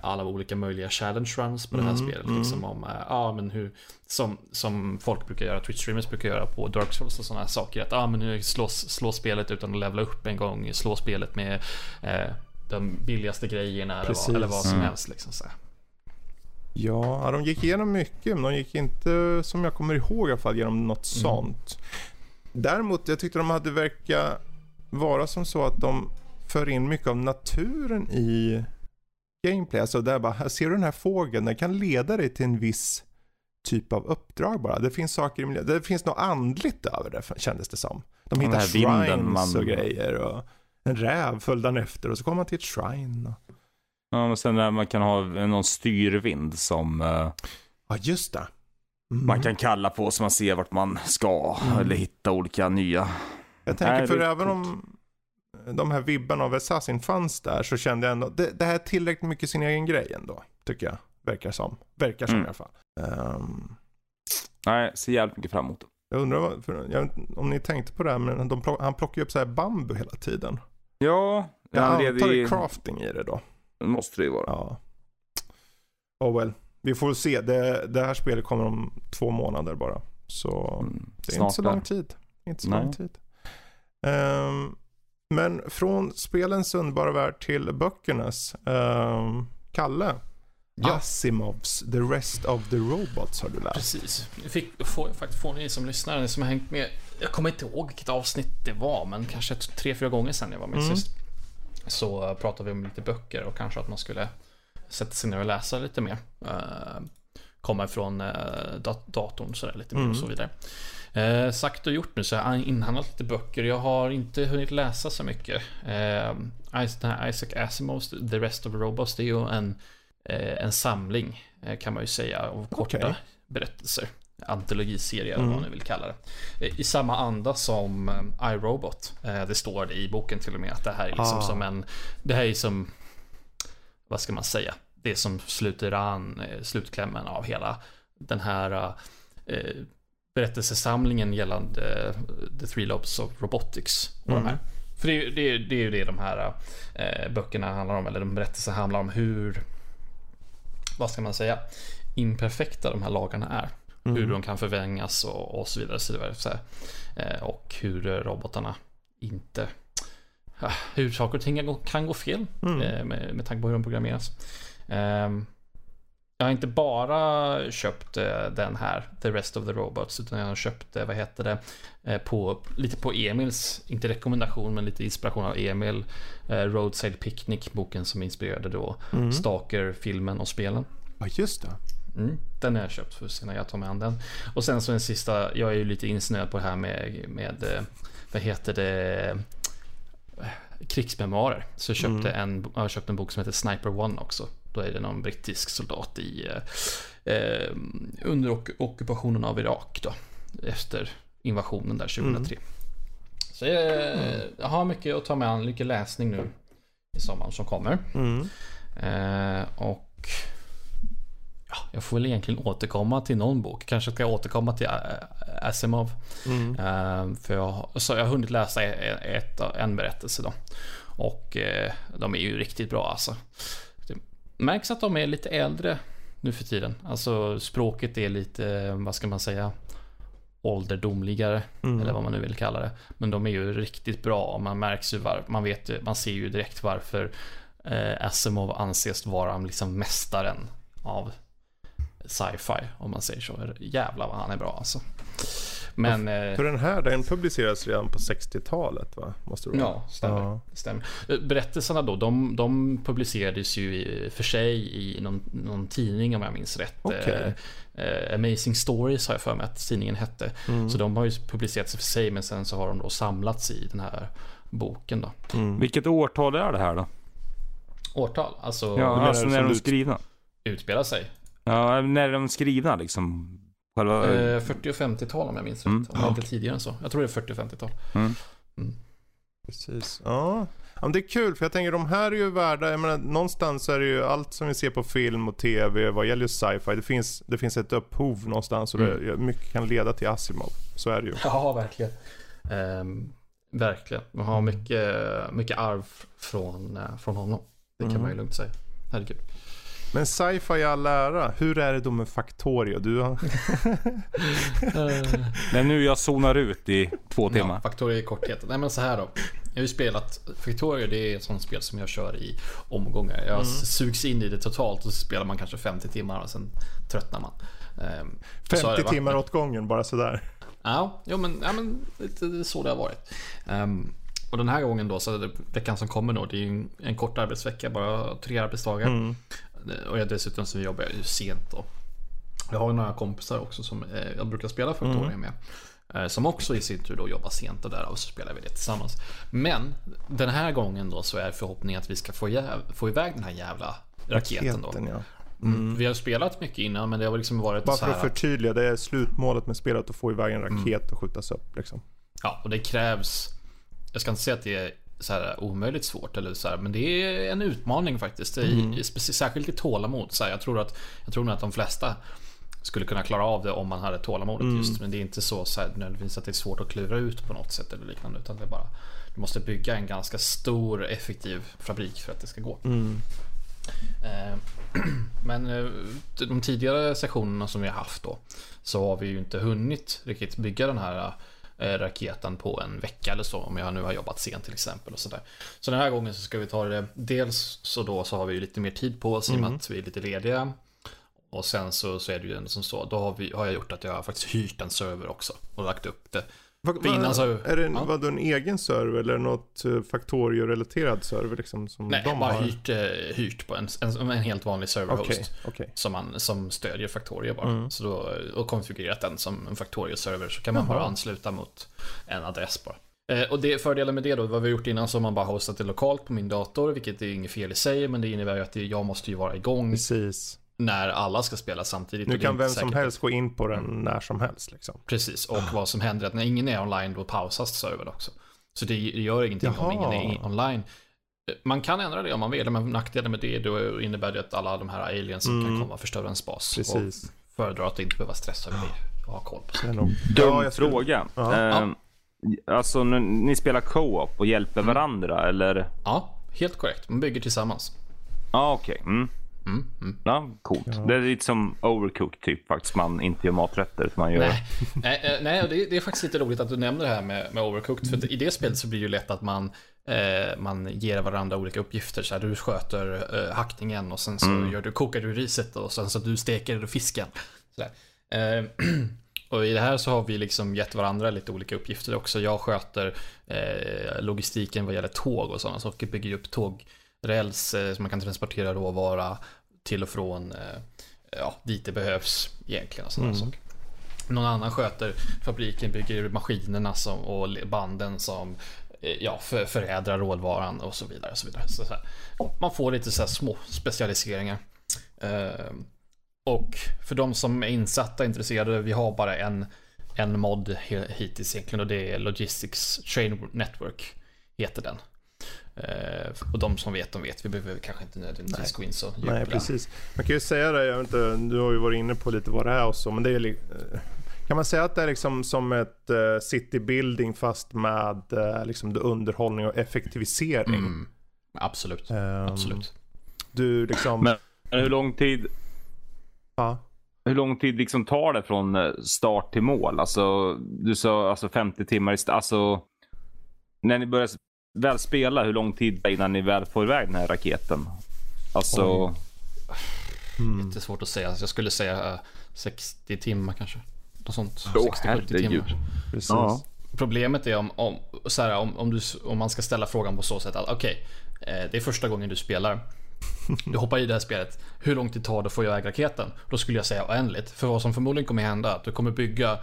alla olika möjliga challenge runs på det här Mm, spelet. mm. Liksom om, eh, ja men hur, som, som folk brukar göra, Twitch streamers brukar göra på Dark Souls och sådana här saker. Att, ja men nu slå, slå spelet utan att levela upp en gång, slå spelet med eh, de billigaste grejerna eller vad, eller vad som Mm. helst. Liksom, så. Ja, ja, de gick igenom mycket men de gick inte som jag kommer ihåg i alla fall genom något sånt. Däremot, jag tyckte de hade verka vara som så att de för in mycket av naturen i gameplay. Alltså där bara, här ser du den här fågeln, den kan leda dig till en viss typ av uppdrag bara. Det finns saker i miljön, det finns något andligt över det kändes det som. De hittar shrines man- och grejer och en räv följde han efter och så kommer man till ett shrine. Och... Ja, men sen när man kan ha någon styrvind som eh, Ja, just det. Mm. man kan kalla på så man ser vart man ska. Mm. Eller hitta olika nya. Jag tänker för även om de här vibbarna av Assassin fanns där så kände jag ändå, det, det här är tillräckligt mycket sin egen grej ändå. Tycker jag. Verkar som. Verkar som Mm. i alla fall. Ehm, Nej, ser jävligt mycket fram emot det. jag undrar vad, jag om ni tänkte på det här men de han plockar ju upp så här bambu hela tiden. Ja, Jag han antar det är i... crafting i det då. måste det ju vara. Ja. Oh well. Vi får se. Det, det här spelet kommer om två månader bara. Så Mm, Det är inte så lång tid. Inte så Nej. lång tid. Ehm, men från spelens underbara värld till böckernas. Ehm, Kalle. Ja. Asimovs The Rest of the Robots har du läst. Precis. Nu Fick, får, faktiskt får ni som lyssnar, ni som har hängt med. Jag kommer inte ihåg vilket avsnitt det var, men kanske tre, fyra gånger sedan jag var med Mm. sist. Så uh, pratade vi om lite böcker och kanske att man skulle sätta sig ner och läsa lite mer. Uh, komma ifrån uh, dat- datorn sådär lite mer Mm. och så vidare. Eh, sagt och gjort nu så har jag inhandlat lite böcker. Jag har inte hunnit läsa så mycket. Eh, Isaac Asimovs The Rest of Robots, det är ju en, eh, en samling eh, kan man ju säga av korta Okej. berättelser. Antologiserie eller Mm. vad man nu vill kalla det. Eh, I samma anda som eh, iRobot. Det står det i boken till och med att det här är liksom Ah. som en... Det här är som... Vad ska man säga? Det som sluter an slutklämmen av hela den här eh, berättelsesamlingen gällande uh, The Three Lobes of Robotics. Och Mm. de här. För det, är ju- det, är- det är ju det de här eh, böckerna handlar om, eller de berättelserna handlar om hur, vad ska man säga, imperfekta de här lagarna är. Mm. Hur de kan förvrängas och, och så vidare. Så vidare så här. Eh, och hur eh, robotarna inte... ah, Hur saker och ting kan gå, kan gå fel Mm. eh, med, med tanke på hur de programmeras. Ehm, jag har inte bara köpt eh, den här, The Rest of the Robots, utan jag har köpt, eh, vad heter det, eh, på, lite på Emils, inte rekommendation, men lite inspiration av Emil, Roadside Picnic, boken som inspirerade då Mm. Stalker-filmen och spelen. Ja, just det. Mm, den har jag köpt för sen när jag tar an den. Och sen så den sista, jag är ju lite insnöad på det här med, med vad heter det, krigsmemoarer. Så jag köpte en, jag har köpt en bok som heter Sniper One också. Då är det någon brittisk soldat i, eh, eh, under ok- ockupationen av Irak då. Efter invasionen där 2003. Så jag, jag har mycket att ta mig an, mycket läsning nu i sommaren som kommer. Mm. Eh, och ja, jag får väl egentligen återkomma till någon bok. Kanske ska jag återkomma till eh, Asimov. Mm. Eh, för jag, har- så jag har hunnit läsa ett, ett, en berättelse då. Och eh, de är ju riktigt bra alltså. Märks att de är lite äldre nu för tiden. Alltså språket är lite, vad ska man säga, ålderdomligare. Mm. Eller vad man nu vill kalla det. Men de är ju riktigt bra man märks ju var, man vet man ser ju direkt varför eh, Asimov anses vara liksom mästaren av sci-fi om man säger så. Jävlar vad han är bra alltså. Men... Eh, För den här, den publicerades redan på 60-talet va? Måste det ja, stämmer. Ja. stämmer. Eh, Berättelserna då, de, de publicerades ju i, för sig i någon, någon tidning om jag minns rätt. Eh, eh, Amazing Stories har jag för mig att tidningen hette. Mm. Så de har ju publicerats för sig men sen så har de då samlats i den här boken då. Mm. Vilket årtal är det här då? Årtal, alltså Ja, alltså när är de du- skrivna? utspelar sig. Ja, när är de skrivna liksom? Själva... Eh, 40 och 50-tal om jag minns Mm. rätt. Om inte tidigare än så. Jag tror det är 40 och 50-tal. Precis. Ja. ja, men det är kul för jag tänker de här är ju värda, jag menar någonstans är det ju allt som vi ser på film och tv vad gäller sci-fi, det finns, det finns ett upphov någonstans och Mm. det, mycket kan leda till Asimov. Så är det ju. Ja, verkligen. Ehm, verkligen. Man har mycket, mycket arv från, eh, från honom. Det kan Mm. man ju lugnt säga. Herregud. Men sci-fi i all ära, hur är det då med Factorio? Du har... Det är nu jag zonar ut i två Ja, timmar. Factorio i korthet. Nej men så här då. Jag har ju spelat Factorio, det är ett sånt spel som jag kör i omgångar. Jag Mm. sugs in i det totalt och så spelar man kanske 50 timmar och sen tröttnar man. Ehm, så har det 50 varit. timmar åt gången, bara sådär. Ja, jo, men, ja, men det, är så det har varit. Ehm, och den här gången då, så det, veckan som kommer då, det är ju en, en kort arbetsvecka, bara tre arbetsdagar. Mm. Och jag dessutom så jobbar jag ju sent då. Jag har några kompisar också som eh, jag brukar spela Factorio med. Eh, som också i sin tur då jobbar sent och därav så spelar vi det tillsammans. Men den här gången då så är förhoppningen att vi ska få, jäv, få iväg den här jävla raketen då. Raketen, ja. Mm. Vi har spelat mycket innan men det har liksom varit Bara så för att förtydliga, det är slutmålet med spelet att få iväg en raket och skjutas upp. Liksom. Ja, och det krävs Jag ska inte säga att det är så här omöjligt svårt eller så här, men det är en utmaning faktiskt. I, i, särskilt i tålamod. Så här, jag, tror att, jag tror nog att de flesta skulle kunna klara av det om man hade tålamodet just. Men det är inte så, så här, nödvändigtvis att det är svårt att klura ut på något sätt eller liknande. Utan det är bara Du måste bygga en ganska stor effektiv fabrik för att det ska gå. Eh, Men eh, de tidigare sessionerna som vi har haft då så har vi ju inte hunnit riktigt bygga den här raketen på en vecka eller så om jag nu har jobbat sent till exempel och sådär. Så den här gången så ska vi ta det dels så då så har vi ju lite mer tid på oss i och med att vi är lite lediga. Och sen så, så är det ju ändå som så, då har, vi, har jag gjort att jag har faktiskt hyrt en server också och lagt upp det. Innan så- är det en, ja. en egen server eller något uh, Factorio-relaterad server liksom, som Nej, de bara har? hyrt, eh, hyrt på en, en, en helt vanlig serverhost. Okej, okej. Som, man, som stödjer Factorio bara. Mm. Så då, och konfigurerat den som en Factorio-server så kan man Jaha. bara ansluta mot en adress bara. Eh, och det, fördelen med det då, vad vi har gjort innan så har man bara hostat det lokalt på min dator, vilket är inget fel i sig, men det innebär ju att det, jag måste ju vara igång Precis. När alla ska spela samtidigt. Nu och kan vem som helst gå in på den när som helst. Liksom. Precis, och vad som händer är att när ingen är online då pausas servern också. Så det, gör ingenting om Jaha. ingen är in- online. Man kan ändra det om man vill, men nackdelen med det då innebär det att alla de här aliensen kan Mm. komma och förstöra ens bas. Precis. Och föredrar att inte behöva stressa över det. ha koll på. Det är nog... Dum Ja, jag skulle- fråga. Ja. Eh, Alltså, nu- ni spelar co-op och hjälper Mm. varandra, eller? Ja, helt korrekt. Man bygger tillsammans. Ja, okej. Mm. Mm, mm. Ja, coolt. Det är lite som overcooked typ faktiskt. Man inte gör maträtter. Man gör... Nej, nej, eh, nej det, det är faktiskt lite roligt att du nämner det här med, med Overcooked. För i det spelet så blir det ju lätt att man, eh, man ger varandra olika uppgifter. Så här, du sköter eh, hackningen och sen så gör du, kokar du riset och sen så du steker fisken. Så där. Eh, och i det här så har vi liksom gett varandra lite olika uppgifter också. Jag sköter eh, logistiken vad gäller tåg och sådana saker. Bygger upp tågräls eh, så man kan transportera råvara till och från eh, ja, dit det behövs egentligen. Och sådana saker. Någon annan sköter fabriken, bygger maskinerna som, och banden som eh, ja, för, förädlar råvaran och så vidare. Och så vidare. Så så man får lite så här små specialiseringar. Eh, och för de som är insatta intresserade, vi har bara en, en mod hittills egentligen och det är Logistics Train Network. Heter den. Eh, och de som vet, de vet. Vi behöver kanske inte nödvändigtvis gå in så djupt Nej, precis. Man kan ju säga det, jag vet inte, du har ju varit inne på lite vad det är och så, men det är eh, kan man säga att det är liksom som ett uh, city building fast med uh, liksom underhållning och effektivisering? Mm, absolut. Ehm, Absolut. Du liksom, Men hur lång tid, ja. hur lång tid liksom tar det från eh, start till mål? Alltså, du sa alltså 50 timmar. i Alltså, när ni börjar s- väl spela, hur lång tid innan ni väl får iväg den här raketen? Alltså, Oj. Mm. Det är svårt att säga. Jag skulle säga eh, 60 timmar kanske. Något sånt. Åh, 60-70 herregud. timmar. Precis. Ja. Problemet är om, om, så här, om, om, du, om man ska ställa frågan på så sätt att okej, eh, det är första gången du spelar. Du hoppar i det här spelet. Hur lång tid tar det att få iväg raketen? Då skulle jag säga oändligt. För vad som förmodligen kommer hända är att du kommer bygga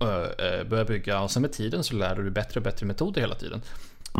eh, eh, börja bygga och sen med tiden så lär du dig bättre och bättre metoder hela tiden.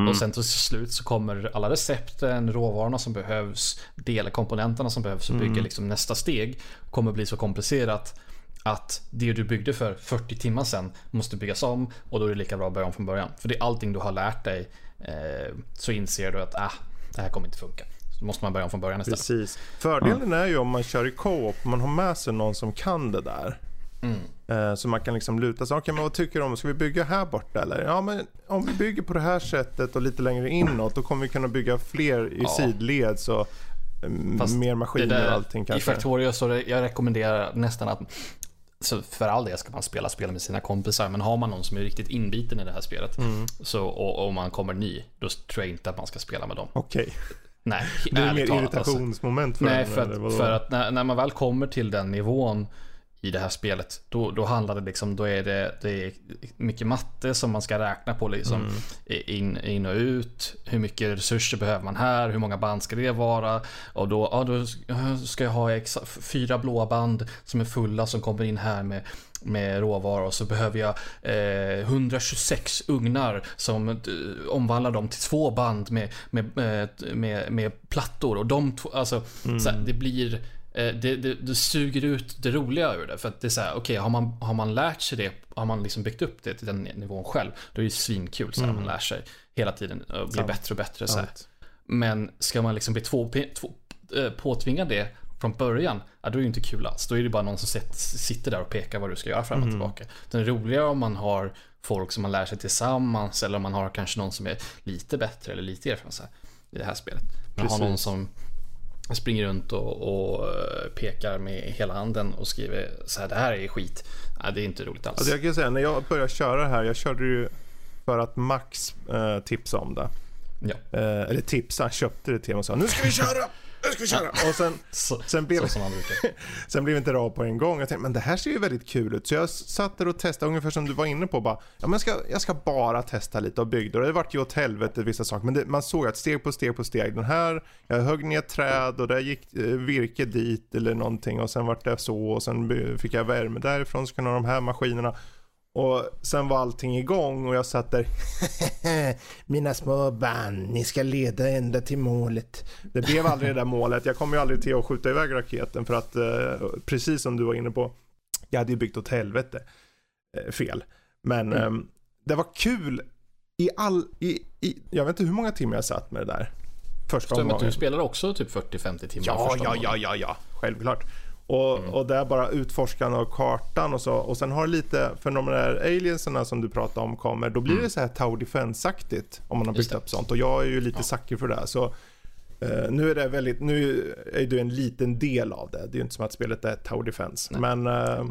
Och sen till slut så kommer alla recepten, råvarorna som behövs, delkomponenterna som behövs för att bygga liksom nästa steg kommer bli så komplicerat att det du byggde för 40 timmar sedan måste byggas om och då är det lika bra att börja om från början. För det är allting du har lärt dig eh, så inser du att ah, det här kommer inte funka. Så måste man börja om från början istället. Precis. Fördelen är ju om man kör i co-op, man har med sig någon som kan det där. Mm. Eh, Så man kan liksom luta sig. Okej, men vad tycker du om? Ska vi bygga här borta eller? Ja, men om vi bygger på det här sättet och lite längre inåt, då kommer vi kunna bygga fler i Ja. sidled. Så mm, Fast mer maskiner där- och allting I kanske. Factorio så jag rekommenderar nästan att så för all del ska man spela spel med sina kompisar, men har man någon som är riktigt inbiten i det här spelet Mm. så, och, och man kommer ny, då tror jag inte att man ska spela med dem. Okej, Nej, det är mer alltså. irritationsmoment för Nej, för att, för att när, när man väl kommer till den nivån i det här spelet, då, då handlar det liksom, då är det, det är mycket matte som man ska räkna på liksom. Mm. In, in och ut, hur mycket resurser behöver man här, hur många band ska det vara? Och då, ja, då ska jag ha exa, fyra blåa band som är fulla som kommer in här med med råvaror och så behöver jag eh, 126 ugnar som eh, omvandlar dem till två band med, med, med, med, med plattor och de två, alltså så här, det blir eh, det, det, det suger ut det roliga ur det. För att det är så här, okej, har, man, har man lärt sig det, har man liksom byggt upp det till den nivån själv, då är det svinkul så här, man lär sig hela tiden och blir bättre och bättre. Så här. Men ska man liksom bli två, två, eh, påtvingad det från början, ja, då är det inte kul alls. Då är det bara någon som sitter, sitter där och pekar vad du ska göra fram och tillbaka. Det är roligare om man har folk som man lär sig tillsammans eller om man har kanske någon som är lite bättre eller lite erfaren i det här spelet. Man har Precis. någon som springer runt och, och eh, pekar med hela handen och skriver så här, det här är skit. Nej, det är inte roligt alls. Alltså jag kan säga, när jag började köra det här, jag körde ju för att Max eh, tipsade om det. Ja, Eh, eller tipsa, han köpte det till mig och sa nu ska vi köra! Nu ska vi köra! Och sen, så, sen blev så som. Sen blev inte det av på en gång. Jag tänkte, men det här ser ju väldigt kul ut. Så jag satt där och testade ungefär som du var inne på. Bara, ja, men jag, ska, jag ska bara testa lite och byggde. Och det vart ju åt helvete vissa saker. Men det, man såg att steg på steg på steg. Den här, jag högg ner träd och där gick eh, virke dit eller någonting. Och sen vart det så och sen fick jag värme därifrån. Så kunde de här maskinerna. Och sen var allting igång och jag satt där. Mina små band, ni ska leda ända till målet. Det blev aldrig det där målet. Jag kom ju aldrig till att skjuta iväg raketen för att eh, precis som du var inne på. Jag hade ju byggt åt helvete eh, fel. Men Mm. ehm, det var kul i all, i, i, jag vet inte hur många timmar jag satt med det där. Första omgången. du spelar också typ 40-50 timmar Ja, första ja, ja, ja, ja, självklart. Och, Mm. och där bara utforskarna av kartan och så. Och sen har lite, för när de där alienserna som du pratade om kommer, då blir det så här Tower Defense-aktigt om man har Mm. Byggt upp sånt. Och jag är ju lite sucker för det. här, Så eh, nu är det väldigt, nu är du en liten del av det. Det är ju inte som att spelet är Tower Defense. Nej. Men eh,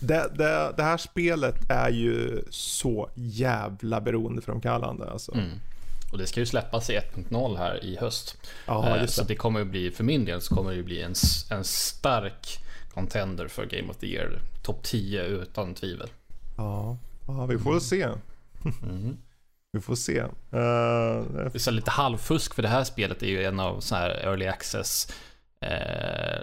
det, det, det här spelet är ju så jävla beroendeframkallande alltså. Mm. Och det ska ju släppas i 1.0 här i höst. Ja, Eh, så det. kommer ju bli, för min del så kommer det ju bli en, en stark contender för Game of the Year. Topp 10 utan tvivel. Ja, ja vi får väl se. Mm. Vi får se. Eh, Det är så lite halvfusk för det här spelet är ju en av så här early access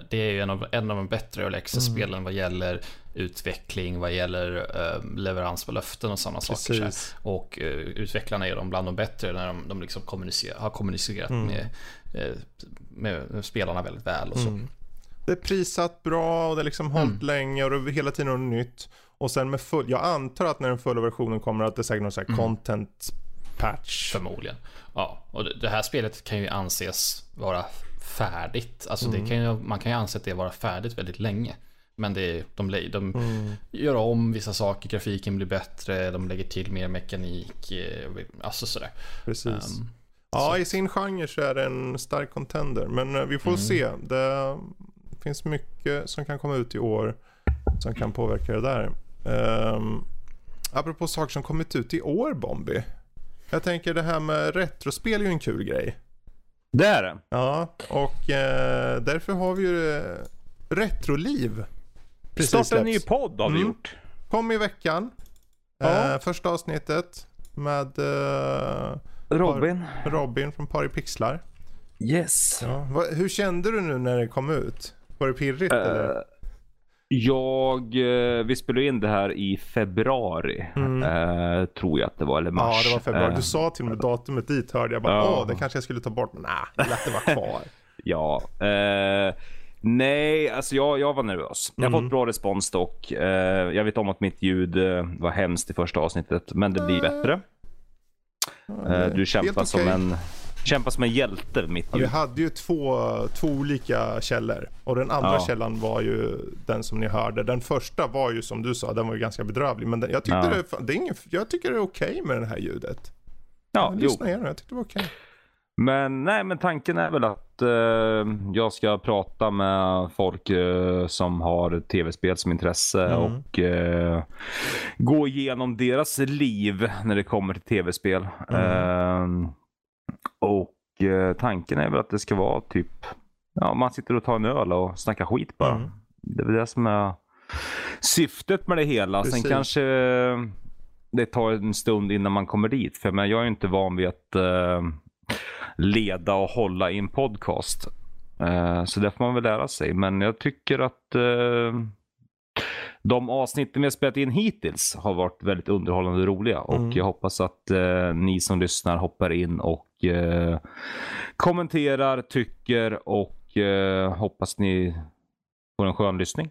Det är ju en av, en av de bättre early access-spelen vad gäller utveckling, vad gäller eh, leverans på löften och sådana saker. Och eh, utvecklarna är de bland de bättre när de, de liksom kommunicer, har kommunicerat med, eh, med spelarna väldigt väl och så. Mm. Det är prissatt bra och det är liksom hållit Mm. länge och det är hela tiden något nytt. Och sen med full, jag antar att när den fulla versionen kommer att det är säkert någon sån Mm. här content patch. Förmodligen. Ja, och det här spelet kan ju anses vara färdigt. Alltså Mm. det kan ju, man kan ju anse att det vara färdigt väldigt länge. Men det, de, lä- de Mm. gör om vissa saker, grafiken blir bättre, de lägger till mer mekanik, eh, alltså sådär. Precis. Um, ja, i sin genre så är det en stark contender. Men eh, vi får Mm. se. Det finns mycket som kan komma ut i år som kan påverka det där. Um, apropå saker som kommit ut i år, Bombi. Jag tänker det här med retrospel är ju en kul grej. Det är det. Ja, och eh, därför har vi ju eh, Retroliv. Precis Starta en ny podd har vi Mm. gjort. Kom i veckan. Ja. Eh, första avsnittet med eh, Robin. Robin från Par i Pixlar. Yes. Ja. Va, hur kände du nu när det kom ut? Var det pirrigt eller? Eh, jag, eh, vi spelade in det här i februari. Mm. eh, tror jag att det var, eller Ja, mars. det var februari. Eh, Du sa till och med datumet dit hörde jag bara, Ja. åh, det kanske jag skulle ta bort. Men nej, jag lät det vara kvar. Ja. Eh, nej, alltså jag, jag var nervös. Jag har Mm. fått bra respons dock. Eh, jag vet om att mitt ljud eh, var hemskt i första avsnittet, men det blir bättre. Ja, Eh, är du kämpar helt som, en, kämpar som en hjälte, mitt Ja, vi hade ju två, två olika källor. Och den andra Ja. källan var ju den som ni hörde. Den första var ju som du sa, den var ju ganska bedrövlig. Men den, jag, tyckte Ja. det, det är ingen, jag tycker det är okej med det här ljudet. Ja, Jag jo. lyssnar igenom, jag tyckte det var okej. Men nej, men tanken är väl att eh, jag ska prata med folk eh, som har tv-spel som intresse Mm. och eh, gå igenom deras liv när det kommer till tv-spel. Mm. Och eh, tanken är väl att det ska vara typ, ja, man sitter och tar en öl och snackar skit bara. Mm. Det är väl det som är syftet med det hela. Precis. Sen kanske eh, det tar en stund innan man kommer dit. För men jag är inte van vid att eh, leda och hålla i en podcast. Eh, så det får man väl lära sig. Men jag tycker att eh, de avsnitten vi har spelat in hittills har varit väldigt underhållande och roliga. Mm. Och jag hoppas att eh, ni som lyssnar hoppar in och eh, kommenterar, tycker och eh, hoppas ni får en skön lyssning.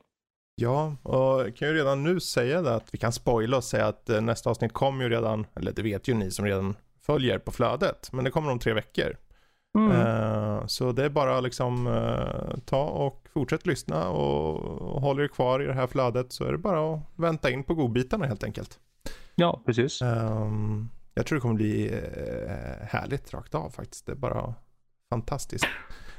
Ja, och jag kan ju redan nu säga det att vi kan spoila och säga att eh, nästa avsnitt kommer ju redan, eller det vet ju ni som redan följer på flödet, men det kommer om tre veckor. Mm. Eh, så det är bara liksom eh, ta och fortsätt lyssna och, och håll er kvar i det här flödet så är det bara att vänta in på godbitarna helt enkelt. Ja, precis. Ehm, jag tror det kommer bli eh, härligt rakt av faktiskt. Det är bara fantastiskt.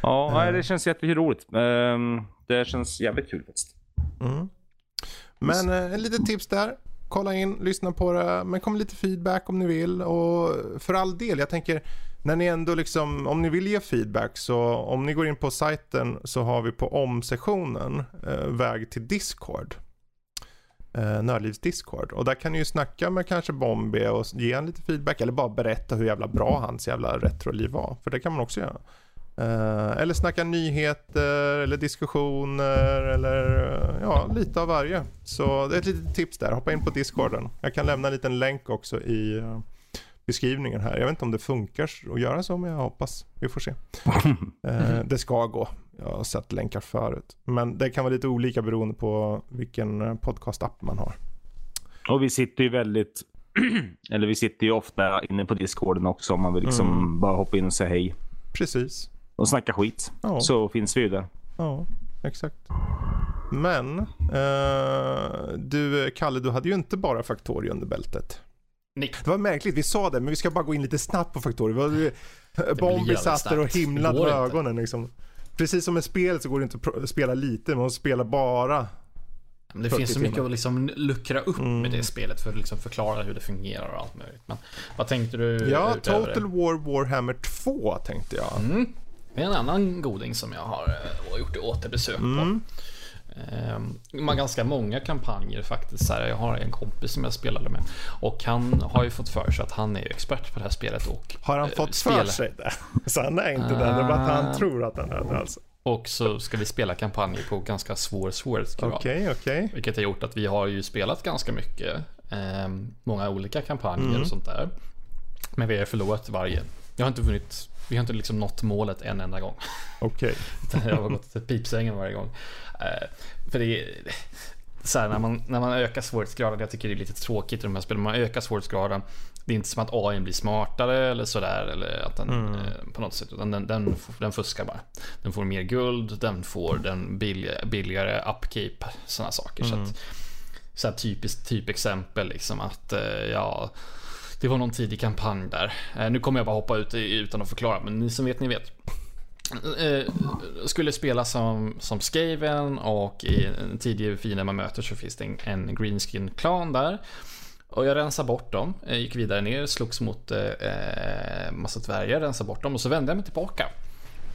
Ja, det känns jätteroligt. Um, det känns jävligt kul faktiskt. Mm. Men eh, en litet tips där. Kolla in, lyssna på det, men kom lite feedback om ni vill. Och för all del, jag tänker när ni ändå liksom, om ni vill ge feedback så om ni går in på sajten så har vi på om-sektionen eh, väg till Discord. Eh, Nördlivs Discord. Och där kan ni ju snacka med kanske Bombi och ge en lite feedback eller bara berätta hur jävla bra hans jävla retroliv var. För det kan man också göra. Eh, eller snacka nyheter eller diskussioner eller eh, ja, lite av varje. Så det är ett litet tips där. Hoppa in på discorden. Jag kan lämna en liten länk också i eh, beskrivningen här. Jag vet inte om det funkar att göra så men jag hoppas. Vi får se. Eh, det ska gå. Jag har sett länkar förut. Men det kan vara lite olika beroende på vilken eh, podcastapp man har. Och vi sitter ju väldigt, eller vi sitter ju ofta inne på discorden också om man vill liksom Mm. bara hoppa in och säga hej Precis. och snacka skit. Ja. Så finns vi ju där. Ja. exakt. Men, eh, du Kalle, du hade ju inte bara Factory under bältet. Nej. Det var märkligt, vi sa det, men vi ska bara gå in lite snabbt på hade- Bombi satt där och himlade Det med ögonen liksom. Precis som med spel så går det inte att spela lite, man måste spela bara. Men det 40 finns så mycket timmar. att liksom luckra upp Mm. med det spelet för att liksom förklara hur det fungerar och allt möjligt. Men vad tänkte du Ja, Total War Warhammer 2 tänkte jag. det? Mm. Det är en annan goding som jag har eh, gjort återbesök på. Mm. Ehm, Man har ganska många kampanjer faktiskt. Så här, jag har en kompis som jag spelade med. Och han har ju fått för sig att han är ju expert på det här spelet. Och, Har han eh, fått spela. för sig det? Så han är inte det, det är bara att han Ah. tror att han är det alltså. och så ska vi spela kampanjer på ganska svår svårighetsgrad. Okej, okej. Vilket har gjort att vi har ju spelat ganska mycket. ehm, många olika kampanjer Mm. och sånt där. Men vi har förlorat varje. Jag har inte vunnit. Vi har inte liksom nått målet en enda gång. Okej. Utan Jag har gått till pipsängen varje gång. Eh, för det är så här, när man, när man ökar svårighetsgraden, jag tycker det är lite tråkigt i de här spelen, man ökar svårighetsgraden. Det är inte som att AI blir smartare eller sådär, eller att den Mm. eh, på något sätt, utan den, den, den fuskar bara. Den får mer guld, den får den billig, billigare upkeep, sådana saker. Så Mm. att, så här typiskt typexempel liksom att, eh, ja, det var någon tidig kampanj där. Eh, nu kommer jag bara hoppa ut utan att förklara, men ni som vet, ni vet. Eh, skulle spela som, som Skaven och i en tidig fiende man möter så finns det en, en greenskin klan där. Och jag rensade bort dem, jag gick vidare ner, slogs mot eh, eh, massa dvärgar, rensade bort dem och så vände jag mig tillbaka.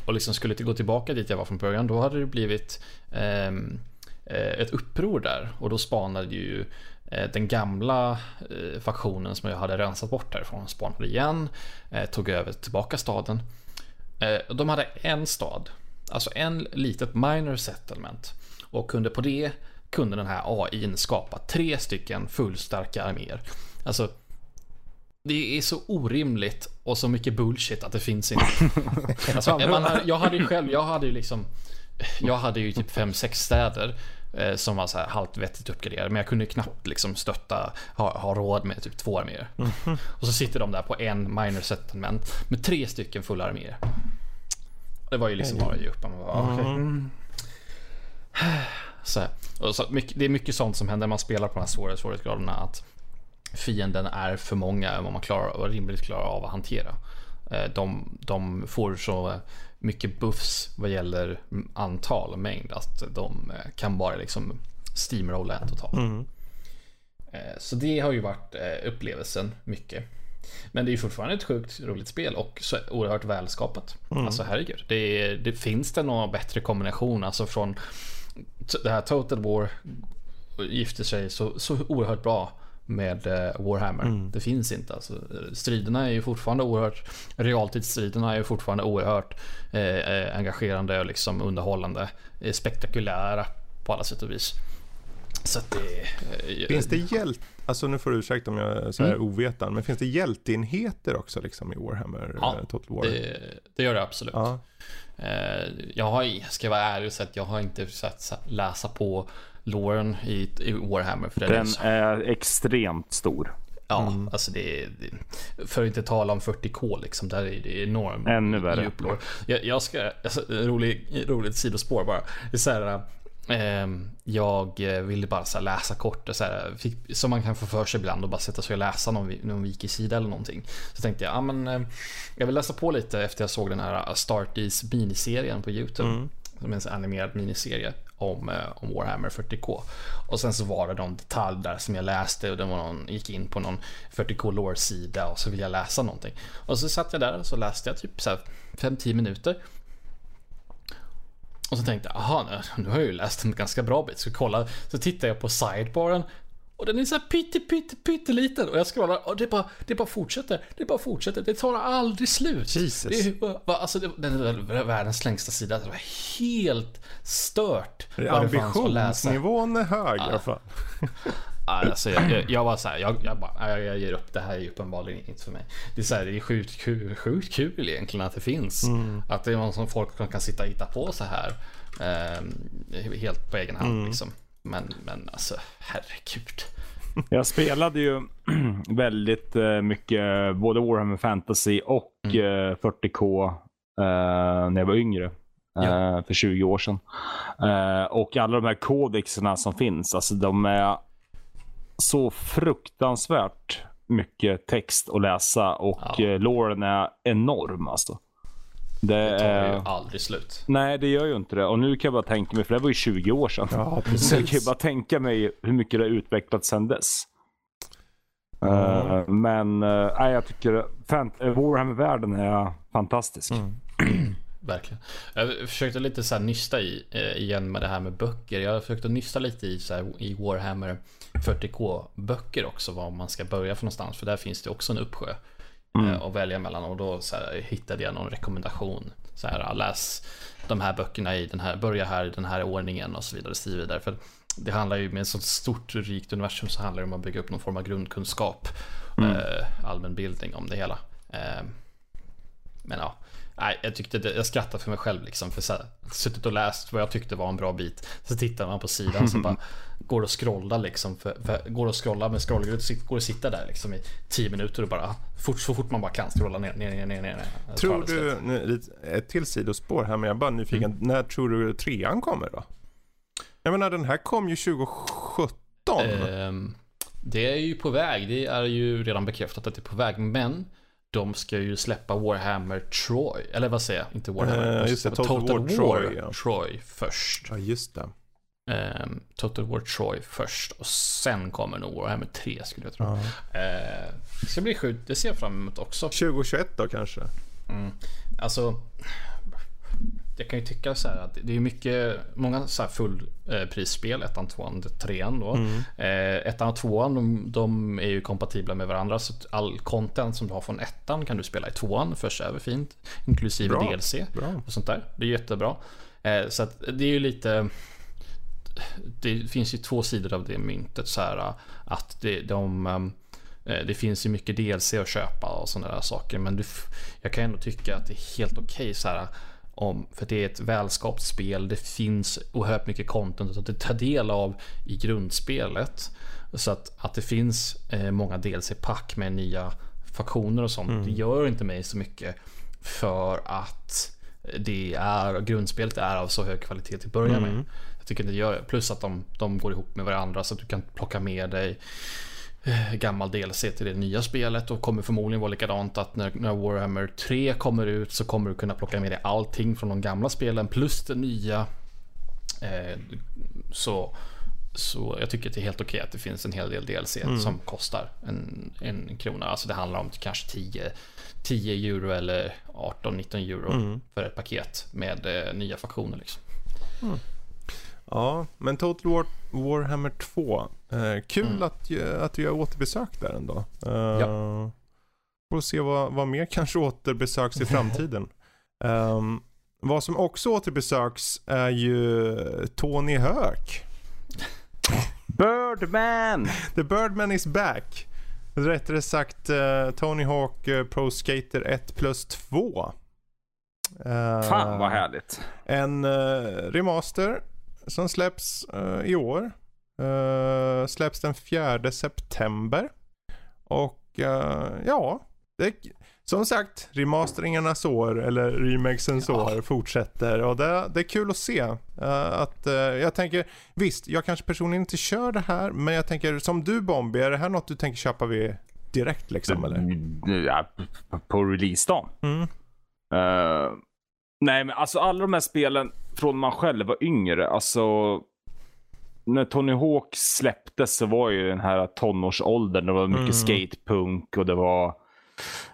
Och liksom skulle jag gå tillbaka dit jag var från början, då hade det blivit ehm, eh, ett uppror där. Och då spanade ju eh, den gamla eh, faktionen som jag hade rensat bort härifrån, spanade igen, eh, tog över tillbaka staden. Eh, De hade en stad, alltså en litet minor settlement. Och kunde på det kunde den här AIn skapa tre stycken fullstarka arméer. Alltså, det är så orimligt och så mycket bullshit att det finns inte. Alltså, man, jag hade ju själv, jag hade ju liksom Jag hade ju typ fem sex städer eh, Som var så här halvt vettigt uppgraderade Men jag kunde knappt liksom stötta Ha, ha råd med typ två arméer. Och så sitter de där på en minor settlement Med tre stycken fulla arméer. Det var ju liksom bara att ge upp. Man bara, okej. Mm. Så, så mycket, det är mycket sånt som händer. När man spelar på de här svåra svårighetsgraderna Att fienden är för många än vad man klarar och rimligt klarar av att hantera. Eh, De, de får så mycket buffs vad gäller antal och mängd att de eh, kan bara liksom steamrolla en totalt. Mm. Eh, Så det har ju varit eh, upplevelsen mycket. Men det är fortfarande ett sjukt roligt spel och så oerhört välskapat. Alltså herregud. Det, är- det finns det någon bättre kombination alltså från det här Total War gifter sig så, så oerhört bra med eh, Warhammer. Det finns inte alltså. Striderna är ju fortfarande oerhört Realtidsstriderna är ju fortfarande oerhört eh, eh, engagerande och liksom underhållande. Eh, spektakulära på alla sätt och vis. Så att det... Eh, Finns det hjält... Alltså nu får du ursäkta om jag är så här Mm. ovetan, men finns det hjälteenheter också liksom i Warhammer Ja, eh, Total War? det, det gör det absolut. Ja. Eh, Jag har, ska jag vara ärlig och säga att jag har inte sett läsa på Lauren i, i Warhammer. För den, är är extremt stor. ja, alltså det, är- För att inte tala om 40K liksom, där är det enorm Ännu värre. Jag, jag ska, alltså, rolig, roligt sidospår bara. Det är så här, jag ville bara så läsa kort, så här, fick, som man kan få för sig ibland och bara sätta sig och läsa någon, någon wiki-sida eller någonting. Så tänkte jag, ja men eh, jag vill läsa på lite efter jag såg den här Starties miniserien på YouTube. Mm. Som är en animerad miniserie om, eh, om Warhammer 40K. Och sen så var det någon detalj där som jag läste och det var någon, gick in på någon 40K lore-sida och så ville jag läsa någonting. Och så satt jag där och så läste jag typ så här 5-10 minuter. Och så tänkte jag, aha, nu, nu har jag ju läst en ganska bra bit. Så kolla, så tittar jag på sidebaren. Och den är så pytte, pytte, pytteliten. Och jag scrollar och det bara, det bara fortsätter. Det bara fortsätter. Det tar aldrig slut. Jesus. Det är, alltså, det, den är världens längsta sida. Det var helt stört. Ambitionsnivån är hög i alla fall. Alltså, jag, jag, jag var så här, jag, jag bara, jag ger upp. Det här är ju uppenbarligen inte för mig. Det är så här, det är sjukt kul, sjukt kul egentligen att det finns. Mm. Att det är någon som folk kan, sitta och hitta på så här. Eh, helt på egen hand Mm. liksom. Men, men alltså, herregud. Jag spelade ju väldigt eh, mycket både Warhammer Fantasy och Mm. eh, 40K eh, när jag var yngre. ja. för 20 år sedan. och alla de här kodexerna som finns, alltså de är så fruktansvärt mycket text att läsa och ja. loren är enorm alltså. Det, det tar är... ju aldrig slut. Nej, det gör ju inte det. Och nu kan jag bara tänka mig, för det var ju 20 år sedan. Ja, precis. Så jag kan ju bara tänka mig hur mycket det har utvecklats sedan dess. Mm. Uh, men uh, jag tycker Warhammer-världen är fantastisk. Mm. Verkligen. Jag försökte lite så här nysta i eh, igen med det här med böcker. Jag försökte nysta lite i, så här, i Warhammer 40K böcker också. Var man ska börja för någonstans. För där finns det också en uppsjö mm. eh, att välja mellan. Och då så här, hittade jag någon rekommendation. Så här, läs de här böckerna i den här, börja här i den här ordningen och så vidare. Så vidare. För det handlar ju med ett sånt stort rikt universum så handlar det om att bygga upp någon form av grundkunskap. Mm. Eh, allmänbildning om det hela. Eh, men ja, Nej, jag tyckte det, jag skrattade för mig själv liksom. För så här, suttit och läst vad jag tyckte var en bra bit. Så tittar man på sidan så bara går och scrollar liksom. För, för, går och scrollar med scrollgrupp, går och sitta där liksom i 10 minuter och bara fort, så fort man bara kan scrolla ner, ner, ner, ner. ner. Tror du, nu, ett till sidospår här men jag är bara nyfiken. Mm. När tror du trean kommer då? Jag menar den här kom ju 2017. Um, det är ju på väg. Det är ju redan bekräftat att det är på väg. Men de ska ju släppa Warhammer Troy. Eller vad säger jag? Inte Warhammer. Uh, just det, Total, Total War, Troy, ja. Troy först. Ja, just det. Um, Total War Troy först och sen kommer nog Warhammer 3 skulle jag tro. Uh. Uh, det ska bli sjukt, det ser jag fram emot också. 2021 då kanske? Mm. Alltså, jag kan ju tycka så här att det är mycket, många så här fullprisspel, ettan, tvåan, trean då. Mm. Eh, ettan och tvåan, de, de, är ju kompatibla med varandra. Så all content som du har från ettan kan du spela i tvåan, förs över fint. Inklusive Bra. DLC Bra. och sånt där. Det är jättebra. Eh, så att det är ju lite det finns ju två sidor av det myntet så här att det, de eh, det finns ju mycket DLC att köpa och sådana där saker men du, jag kan ändå tycka att det är helt okej okay, så här om, för det är ett välskapt spel. Det finns oerhört mycket content att ta del av i grundspelet. Så att, att det finns eh, många DLC-pack med nya faktioner och sånt. Mm. Det gör inte mig så mycket. För att det är, grundspelet är av så hög kvalitet till att börja mm. med. Jag tycker det gör Plus att de, de går ihop med varandra så att du kan plocka med dig gammal DLC till det nya spelet och kommer förmodligen vara likadant att när, när, Warhammer 3 kommer ut så kommer du kunna plocka med dig allting från de gamla spelen plus det nya. Eh, så, så jag tycker det är helt okej att det finns en hel del DLC mm. som kostar en, en krona. Alltså det handlar om kanske 10, 10 euro eller 18-19 euro mm. för ett paket med eh, nya faktioner. Liksom. Mm. Ja, men Total War, Warhammer 2. Eh, kul mm. att, att du gör återbesök där ändå. Eh, ja. Får se vad, vad mer kanske återbesöks i framtiden. um, vad som också återbesöks är ju Tony Hawk. Birdman! The Birdman is back. Rättare sagt uh, Tony Hawk uh, Pro Skater 1 plus 2. Uh, Fan vad härligt. En remaster som släpps uh, i år. Uh, släpps den 4 september. Och uh, ja, det, som sagt, remasteringarnas år eller remakesens ja. år fortsätter och det, det, är kul att se. Uh, att, uh, jag tänker, visst, jag kanske personligen inte kör det här, men jag tänker som du Bombi, är det här något du tänker köpa vid direkt liksom eller? Ja, på releasedagen? Mm. Uh, nej men alltså alla de här spelen från man själv var yngre, alltså när Tony Hawk släpptes så var ju den här tonårsåldern. Det var mycket mm. skatepunk och det var...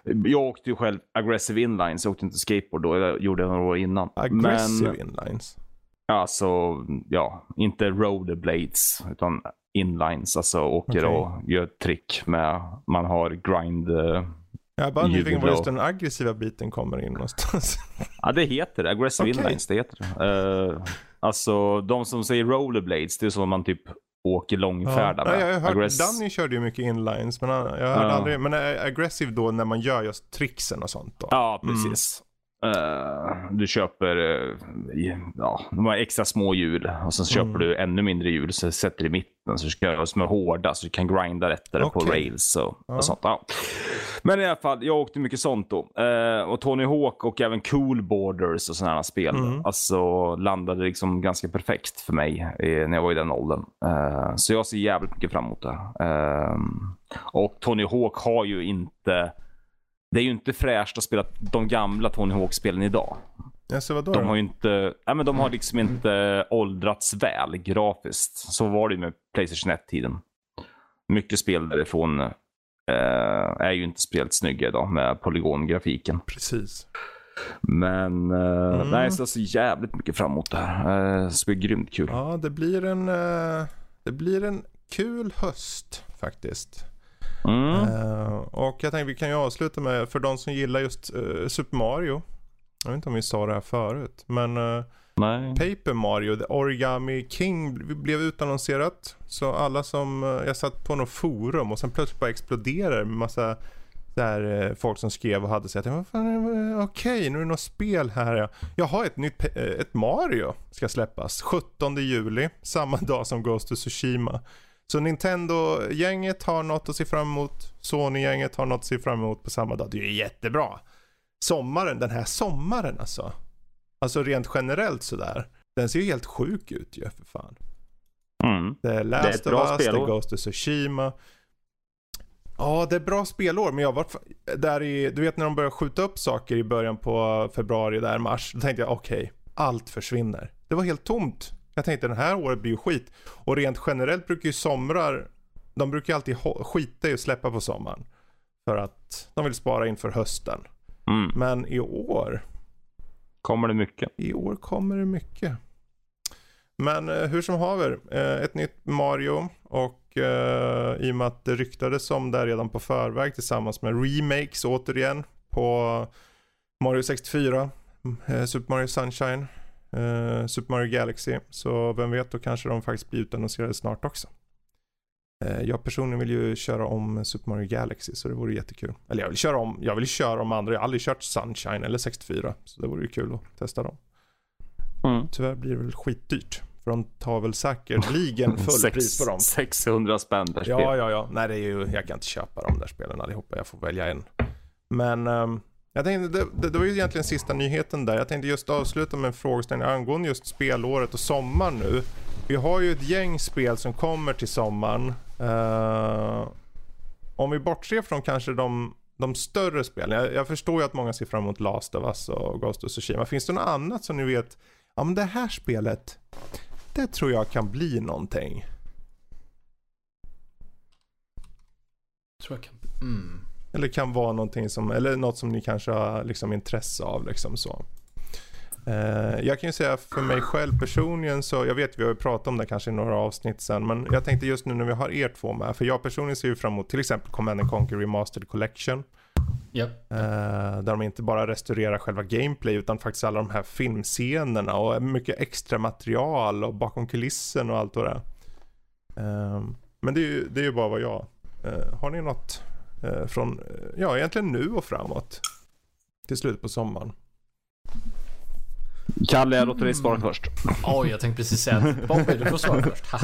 Jag åkte ju själv aggressive inlines. Jag åkte inte skateboard då. Jag gjorde det några år innan. Aggressive Men, inlines? Alltså, ja. Inte rollerblades. Utan inlines. Alltså åker okay. och gör trick med... Man har grind... Uh, jag är bara nyfiken var just den aggressiva biten kommer in någonstans. ja, det heter det. Aggressive okay. inlines, det heter det. Uh, alltså, de som säger rollerblades, det är så man typ åker långfärda ja. med. Ja, jag har hört, Aggress... Danny körde ju mycket inlines, men jag hörde ja. aldrig. Men aggressive då när man gör just tricksen och sånt då? Ja, precis. Uh, du köper uh, ja, de har extra små hjul och sen mm. köper du ännu mindre hjul så sätter i mitten så ska, som är hårda så du kan grinda rättare okay. på rails och, ja. och sånt. Ja. Men i alla fall, jag åkte mycket sånt då. Uh, och Tony Hawk och även Cool Borders och sådana spel. Mm. Alltså landade liksom ganska perfekt för mig när jag var i den åldern. så jag ser jävligt mycket fram emot det. och Tony Hawk har ju inte det är ju inte fräscht att spela de gamla Tony Hawk-spelen idag. Alltså, vadå de har ju inte, nej, men de har liksom inte åldrats väl grafiskt. Så var det ju med Playstation 1-tiden. Mycket spel därifrån eh, är ju inte spelat snygga idag med polygongrafiken. Precis. Men eh, mm. nej, så jag ser jävligt mycket fram emot det här. Eh, det blir grymt kul. Ja, det blir en, eh, det blir en kul höst faktiskt. Mm. Uh, och jag tänkte vi kan ju avsluta med, för de som gillar just uh, Super Mario. Jag vet inte om vi sa det här förut, men uh, Paper Mario, The Origami King blev utannonserat. Så alla som, jag satt på något forum och sen plötsligt bara exploderar med massa där folk som skrev och hade sett okej okay, nu är det något spel här. Jag har ett nytt ett Mario ska släppas 17 juli, samma dag som Ghost of Tsushima. Så Nintendo-gänget har något att se fram emot. Sony-gänget har något att se fram emot på samma dag. Det är ju jättebra. Sommaren, den här sommaren alltså. Alltså rent generellt sådär. Den ser ju helt sjuk ut ju för fan. Mm. Det är Last of Us, det är Ghost of Tsushima. Ja, det är bra spelår, men jag var där i, du vet när de börjar skjuta upp saker i början på februari, där mars. Då tänkte jag okej, okay, allt försvinner. Det var helt tomt jag tänkte den här året blir ju skit. Och rent generellt brukar ju somrar, de brukar ju alltid skita i att släppa på sommaren. För att de vill spara inför hösten. Mm. Men i år. Kommer det mycket? I år kommer det mycket. Men eh, hur som haver, eh, ett nytt Mario och eh, i och med att det ryktades om det redan på förväg tillsammans med remakes återigen på Mario 64, eh, Super Mario Sunshine uh, Super Mario Galaxy. Så vem vet, då kanske de faktiskt blir utannonserade snart också. Uh, jag personligen vill ju köra om Super Mario Galaxy så det vore jättekul. Eller jag vill köra om, jag vill köra om andra. Jag har aldrig kört Sunshine eller 64. Så det vore ju kul att testa dem. Mm. Tyvärr blir det väl skitdyrt. För de tar väl säkerligen full pris på dem. 600 spänn per spel. Ja, ja, ja. Nej, det är ju, jag kan inte köpa de där spelen allihopa. Jag får välja en. Men um, jag tänkte, det, det, det, var ju egentligen sista nyheten där. Jag tänkte just avsluta med en frågeställning angående just spelåret och sommaren nu. Vi har ju ett gäng spel som kommer till sommaren. Uh, om vi bortser från kanske de, de större spelen. Jag, jag, förstår ju att många ser fram emot Last of Us och Ghost of Tsushima. Finns det något annat som ni vet? Ja men det här spelet, det tror jag kan bli någonting. Tror jag kan... Mm. Eller kan vara någonting som, eller något som ni kanske har liksom intresse av liksom så. Eh, jag kan ju säga för mig själv personligen så, jag vet vi har ju pratat om det kanske i några avsnitt sen, men jag tänkte just nu när vi har er två med, för jag personligen ser ju fram emot till exempel Command Conquer Remastered Collection. Yep. Eh, där de inte bara restaurerar själva gameplay utan faktiskt alla de här filmscenerna och mycket extra material och bakom kulissen och allt och det. Eh, men det är ju, det är ju bara vad jag. Eh, har ni något från, eh, ja egentligen nu och framåt. Till slut på sommaren. Kalle, jag låter dig svara mm. först. Oj, jag tänkte precis säga att Bobby, du får svara först.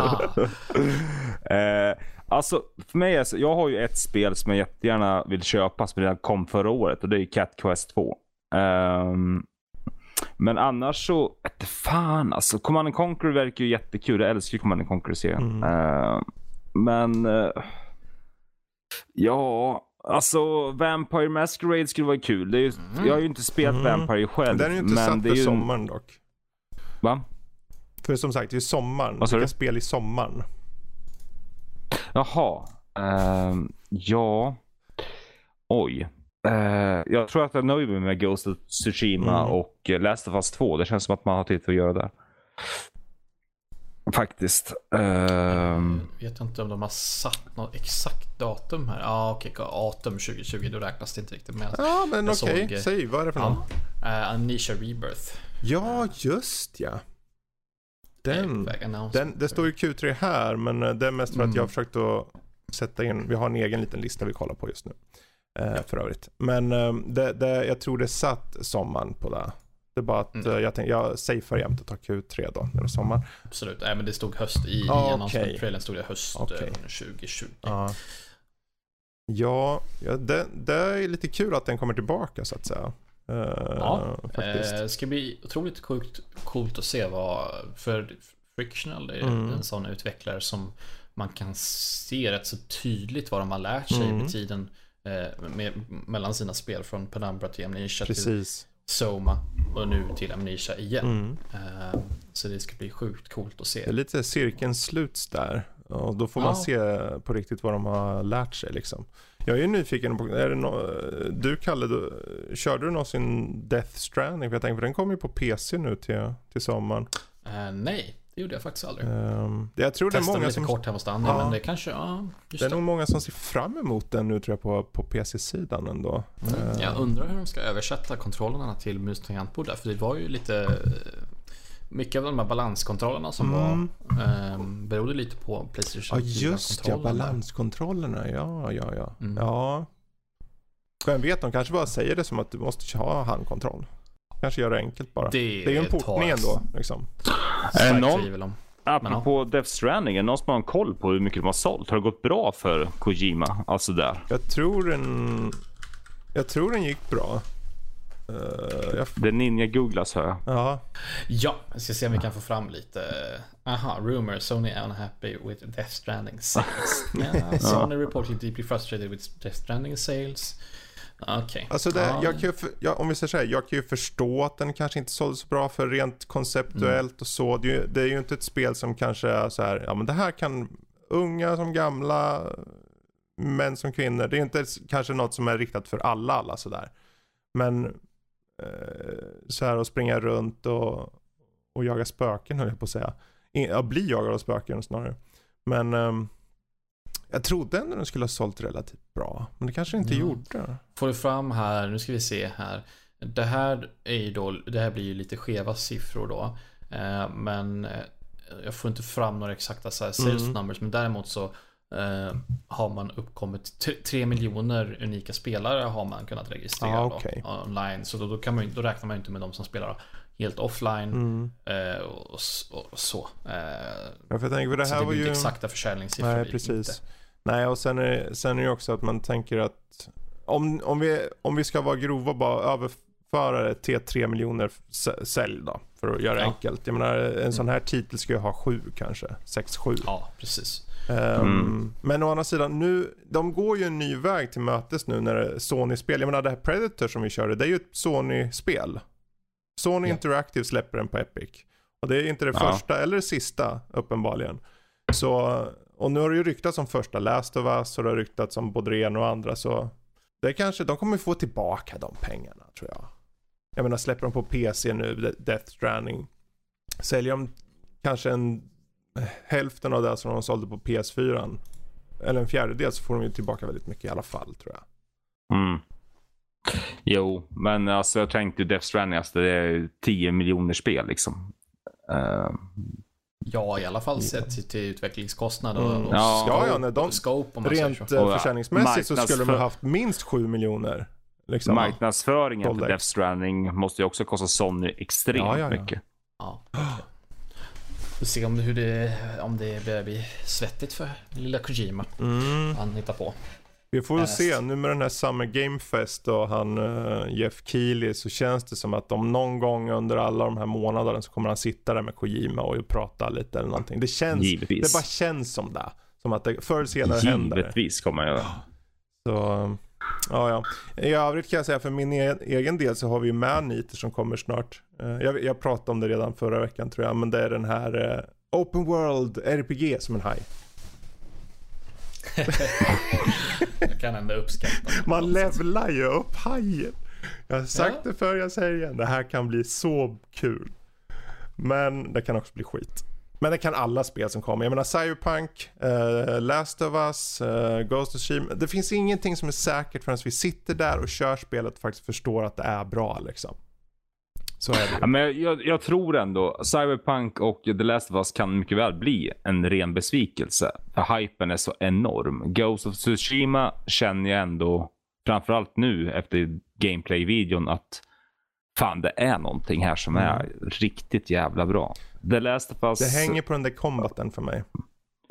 eh, alltså, för mig är så, jag har ju ett spel som jag jättegärna vill köpa som redan kom förra året och det är Cat Quest 2. Um, ehm, men annars så, inte fan alltså. Command Conquer verkar ju jättekul. Jag älskar ju Command Conquer-serien. Mm. Uh, men... Uh, Ja, alltså Vampire Masquerade skulle vara kul. Det är ju, mm. Jag har ju inte spelat mm. Vampire själv. Den är ju inte men satt för ju... sommaren dock. Va? För som sagt, det är sommaren. Vilka spel i sommaren? Jaha. Uh, ja. Oj. Uh, jag tror att jag nöjer mig med Ghost of Tsushima mm. och Last of Us 2. Det känns som att man har tid att göra det. Faktiskt. Uh... Jag vet inte om de har satt något exakt datum här. Ja ah, okej, okay, Atum 2020, då räknas det inte riktigt med. Ja men okej, okay. säg vad är det för ja. någon? Uh, Amnesia Rebirth. Ja, just ja. Den, den, det står ju Q3 här men eh, det är mest för att mm. jag har försökt att sätta in, vi har en egen liten lista vi kollar på just nu. Eh, för övrigt. Men eh, det, det, jag tror det satt sommaren på det. Det är bara att Mm. eh, jag tänkte, jag safear jämt att ta Q3 då när det är sommar. Absolut. Nej men det stod höst i, i Ah, okej. announcement-trailern stod det höst eh, 2020. Ja, ja, det, det är lite kul att den kommer tillbaka så att säga. Eh, Ja, faktiskt. Eh, ska bli otroligt coolt, coolt att se vad, för Frictional är Mm. en sån utvecklare som man kan se rätt så tydligt vad de har lärt sig Mm. med tiden eh, med, mellan sina spel från Penumbra till Amnesia till Precis. Soma och nu till Amnesia igen. Mm. Eh, så det ska bli sjukt coolt att se. Det är lite cirkeln sluts där. Och då får man Ja. se på riktigt vad de har lärt sig liksom. Jag är nyfiken på, är det no, du Kalle, du, körde du någonsin Death Stranding? För jag tänker, för den kommer ju på PC nu till, till sommaren. Eh, nej, det gjorde jag faktiskt aldrig. Um, jag tror det är Testade många lite som, kort hemma hos Danny, Ja. men det kanske, ja, just det är det. nog många som ser fram emot den nu tror jag på, på PC-sidan ändå. Mm. Eh, Jag undrar hur de ska översätta kontrollerna till mus och tangentbord där, för det var ju lite mycket av de här balanskontrollerna som Mm. var eh, berodde lite på Playstation Ja just ja, 4-kontrollen där. balanskontrollerna. Ja, ja, ja. Mm. ja. Vem vet, de kanske bara säger det som att du måste ha handkontroll. Kanske gör det enkelt bara. Det, är ju en portning ändå. Liksom. Är det någon-. Apropå Death Stranding, är det någon som har en koll på hur mycket de har sålt? Har det gått bra för Kojima? Alltså där. Jag tror den... Jag tror den gick bra. Eh, jag, Det är Ninja googlas hör jag. ja, Ja, jag ska se om vi kan få fram lite. Aha, rumor. Sony unhappy with Death Stranding sales. yeah, Sony reportedly deeply frustrated with Death Stranding sales. Okej. alltså det, Ja. jag kan ju, för, ja, om vi säger så här, jag kan ju förstå att den kanske inte sålde så bra för rent konceptuellt Mm. och så. Det är, ju, det är ju inte ett spel som kanske är så här, ja men det här kan unga som gamla, män som kvinnor. Det är inte s- kanske något som är riktat för alla, alla sådär. Men eh, så här att springa runt och, och jaga spöken höll jag på att säga. In, ja, bli jagad av spöken snarare. Men ehm, jag trodde ändå den skulle ha sålt relativt bra. Men det kanske inte Ja. gjorde. Får du fram här, nu ska vi se här. Det här är ju då, det här blir ju lite skeva siffror då. Eh, men eh, jag får inte fram några exakta så sales Mm. numbers. Men däremot så eh, har man uppkommit 3 miljoner unika spelare har man kunnat registrera Ah, då, okej. online. Så då, då, kan man, då räknar man ju inte med de som spelar helt offline Mm. eh, och, så. Eh, Ja, för jag tänker, för det så här det var ju... inte exakta försäljningssiffror. Nej, precis. inte. Nej, och sen är, sen är det ju också att man tänker att om, om, vi, om vi ska vara grova bara överföra det till 3 miljoner sälj då, för att göra det Ja. enkelt. Jag menar, en sån här titel ska ju ha sju kanske, 6-7. Ja, precis. Ehm, Mm. Men å andra sidan, nu, de går ju en ny väg till mötes nu när det är Sony-spel. Jag menar det här Predator som vi körde, det är ju ett Sony-spel. Sony Ja. Interactive släpper den på Epic. Och det är inte det Ja. första eller det sista uppenbarligen. Så, och nu har det ju ryktats om första Last of Us och det har ryktats om både det ena och andra så det kanske, de kommer få tillbaka de pengarna tror jag. Jag menar släpper de på PC nu, Death Stranding. Säljer de kanske en eh, hälften av det som de sålde på PS4 eller en fjärdedel så får de ju tillbaka väldigt mycket i alla fall tror jag. Mm. Jo, men alltså jag tänkte Death Stranding, alltså, det är 10 miljoner spel liksom. Uh, Ja, i alla fall sett till, till utvecklingskostnad och, Mm. och Ja. scope, Ja, ja, de- scope om man säger Rent så. eh, ja, försäljningsmässigt så skulle de ha haft minst 7 miljoner. Liksom. marknadsföringen för Dollar. Death Stranding måste ju också kosta Sony extremt Ja, ja, ja. mycket. Ja. Vi får se om hur det, om det börjar bli svettigt för lilla Kojima. Mm. Han hittar på. Vi får väl se, nu med den här Summer Game Fest och han eh, Jeff Keely så känns det som att om någon gång under alla de här månaderna så kommer han sitta där med Kojima och prata lite eller någonting. Det känns, Givetvis. det bara känns som det. Som att det förr eller senare händer det. Givetvis kommer jag göra. Så, ja, ja. I övrigt kan jag säga för min e- egen del så har vi ju Maneater som kommer snart. Eh, Jag, jag pratade om det redan förra veckan tror jag, men det är den här eh, Open World RPG som en haj. Kan ändå uppskatta. Man levlar ju upp hajen. Jag har sagt Ja. det förr, jag säger igen. Det här kan bli så kul. Men det kan också bli skit. Men det kan alla spel som kommer. Jag menar Cyberpunk, eh, Last of Us, eh, Ghost of Tsushima. Det finns ingenting som är säkert förrän vi sitter där och kör spelet och faktiskt förstår att det är bra liksom. Så är det Ja, men jag, jag tror ändå Cyberpunk och The Last of Us kan mycket väl bli en ren besvikelse. För hypen är så enorm. Ghost of Tsushima känner jag ändå framförallt nu efter gameplay-videon att fan det är någonting här som är Mm. riktigt jävla bra. The Last of Us. Det hänger på den där combaten för mig.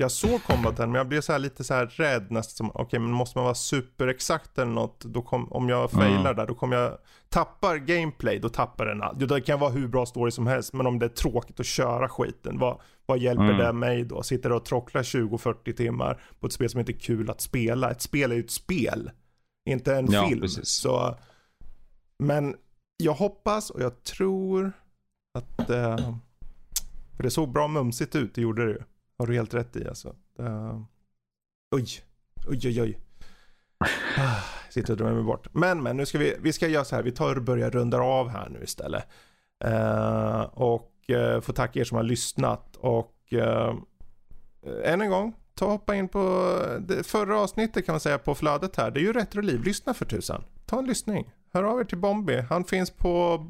Jag såg combaten men jag blev så här lite så här rädd nästan okej men måste man vara superexakt eller något, då kom, om jag failar Mm. där då kommer jag, tappar gameplay, då tappar den allt. Det kan vara hur bra story som helst, men om det är tråkigt att köra skiten, vad, vad hjälper Mm. det mig då? Sitter och trocklar 20-40 timmar på ett spel som inte är kul att spela. Ett spel är ju ett spel, inte en Ja, film. precis. Så, men jag hoppas och jag tror att eh, för det såg bra mumsigt ut, det gjorde det ju. Har du helt rätt i alltså. Uh, oj, oj, oj, oj. Ah, sitter och drömmer mig bort. Men, men, nu ska vi, vi ska göra så här. Vi tar och börjar runda av här nu istället. Uh, och uh, får tacka er som har lyssnat. Och uh, än en gång, ta och hoppa in på det förra avsnittet kan man säga på flödet här. Det är ju Retroliv. Lyssna för tusan. Ta en lyssning. Hör av er till Bombi. Han finns på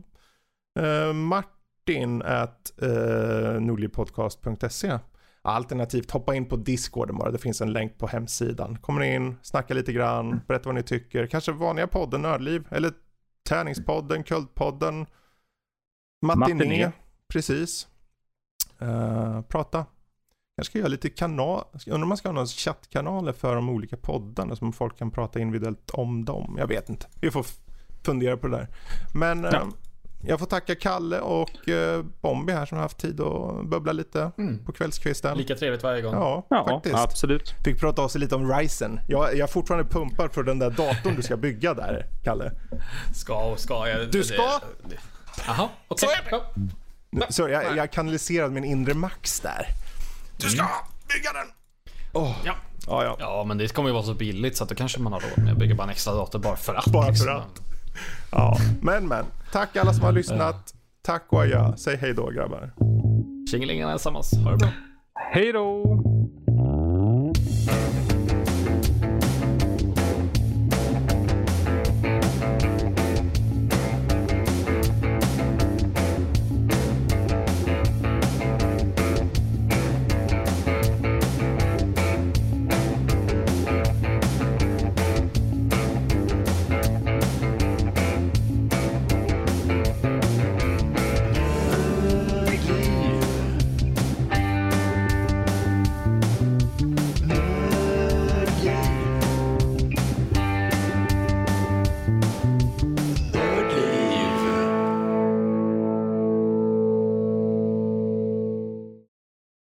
uh, martin at uh, nordlivpodcast.se Alternativt hoppa in på discorden bara. Det finns en länk på hemsidan. Kommer in, snacka lite grann, berätta vad ni tycker. Kanske vanliga podden Nördliv eller Tärningspodden, Kultpodden, Matiné. Matiné. Precis. Uh, prata. Kanske ska göra lite kanal. Undrar om man ska ha några chattkanaler för de olika poddarna som folk kan prata individuellt om dem. Jag vet inte. Vi får fundera på det där. Men Ja. eh, jag får tacka Kalle och eh, Bombi här som har haft tid att bubbla lite Mm. på kvällskvisten. Lika trevligt varje gång. Ja, Ja, faktiskt. absolut. Fick prata oss lite om Ryzen. Jag, jag är fortfarande pumpad för den där datorn du ska bygga där, Kalle. Ska och ska. Jag, Du ska? Jaha, okej. Ja. Nu- Så jag, jag kanaliserade min inre Max där. Du ska bygga den! Åh. Ja. Ja, ja. ja, men det kommer ju vara så billigt så att då kanske man har råd med att bygga bara en extra dator bara för att. Bara för liksom. att. Ja. Men, men. Tack alla som har lyssnat. Tack och adjö. Säg hej då grabbar. Tjingelingarna allesammans. Ha det bra. Hej då!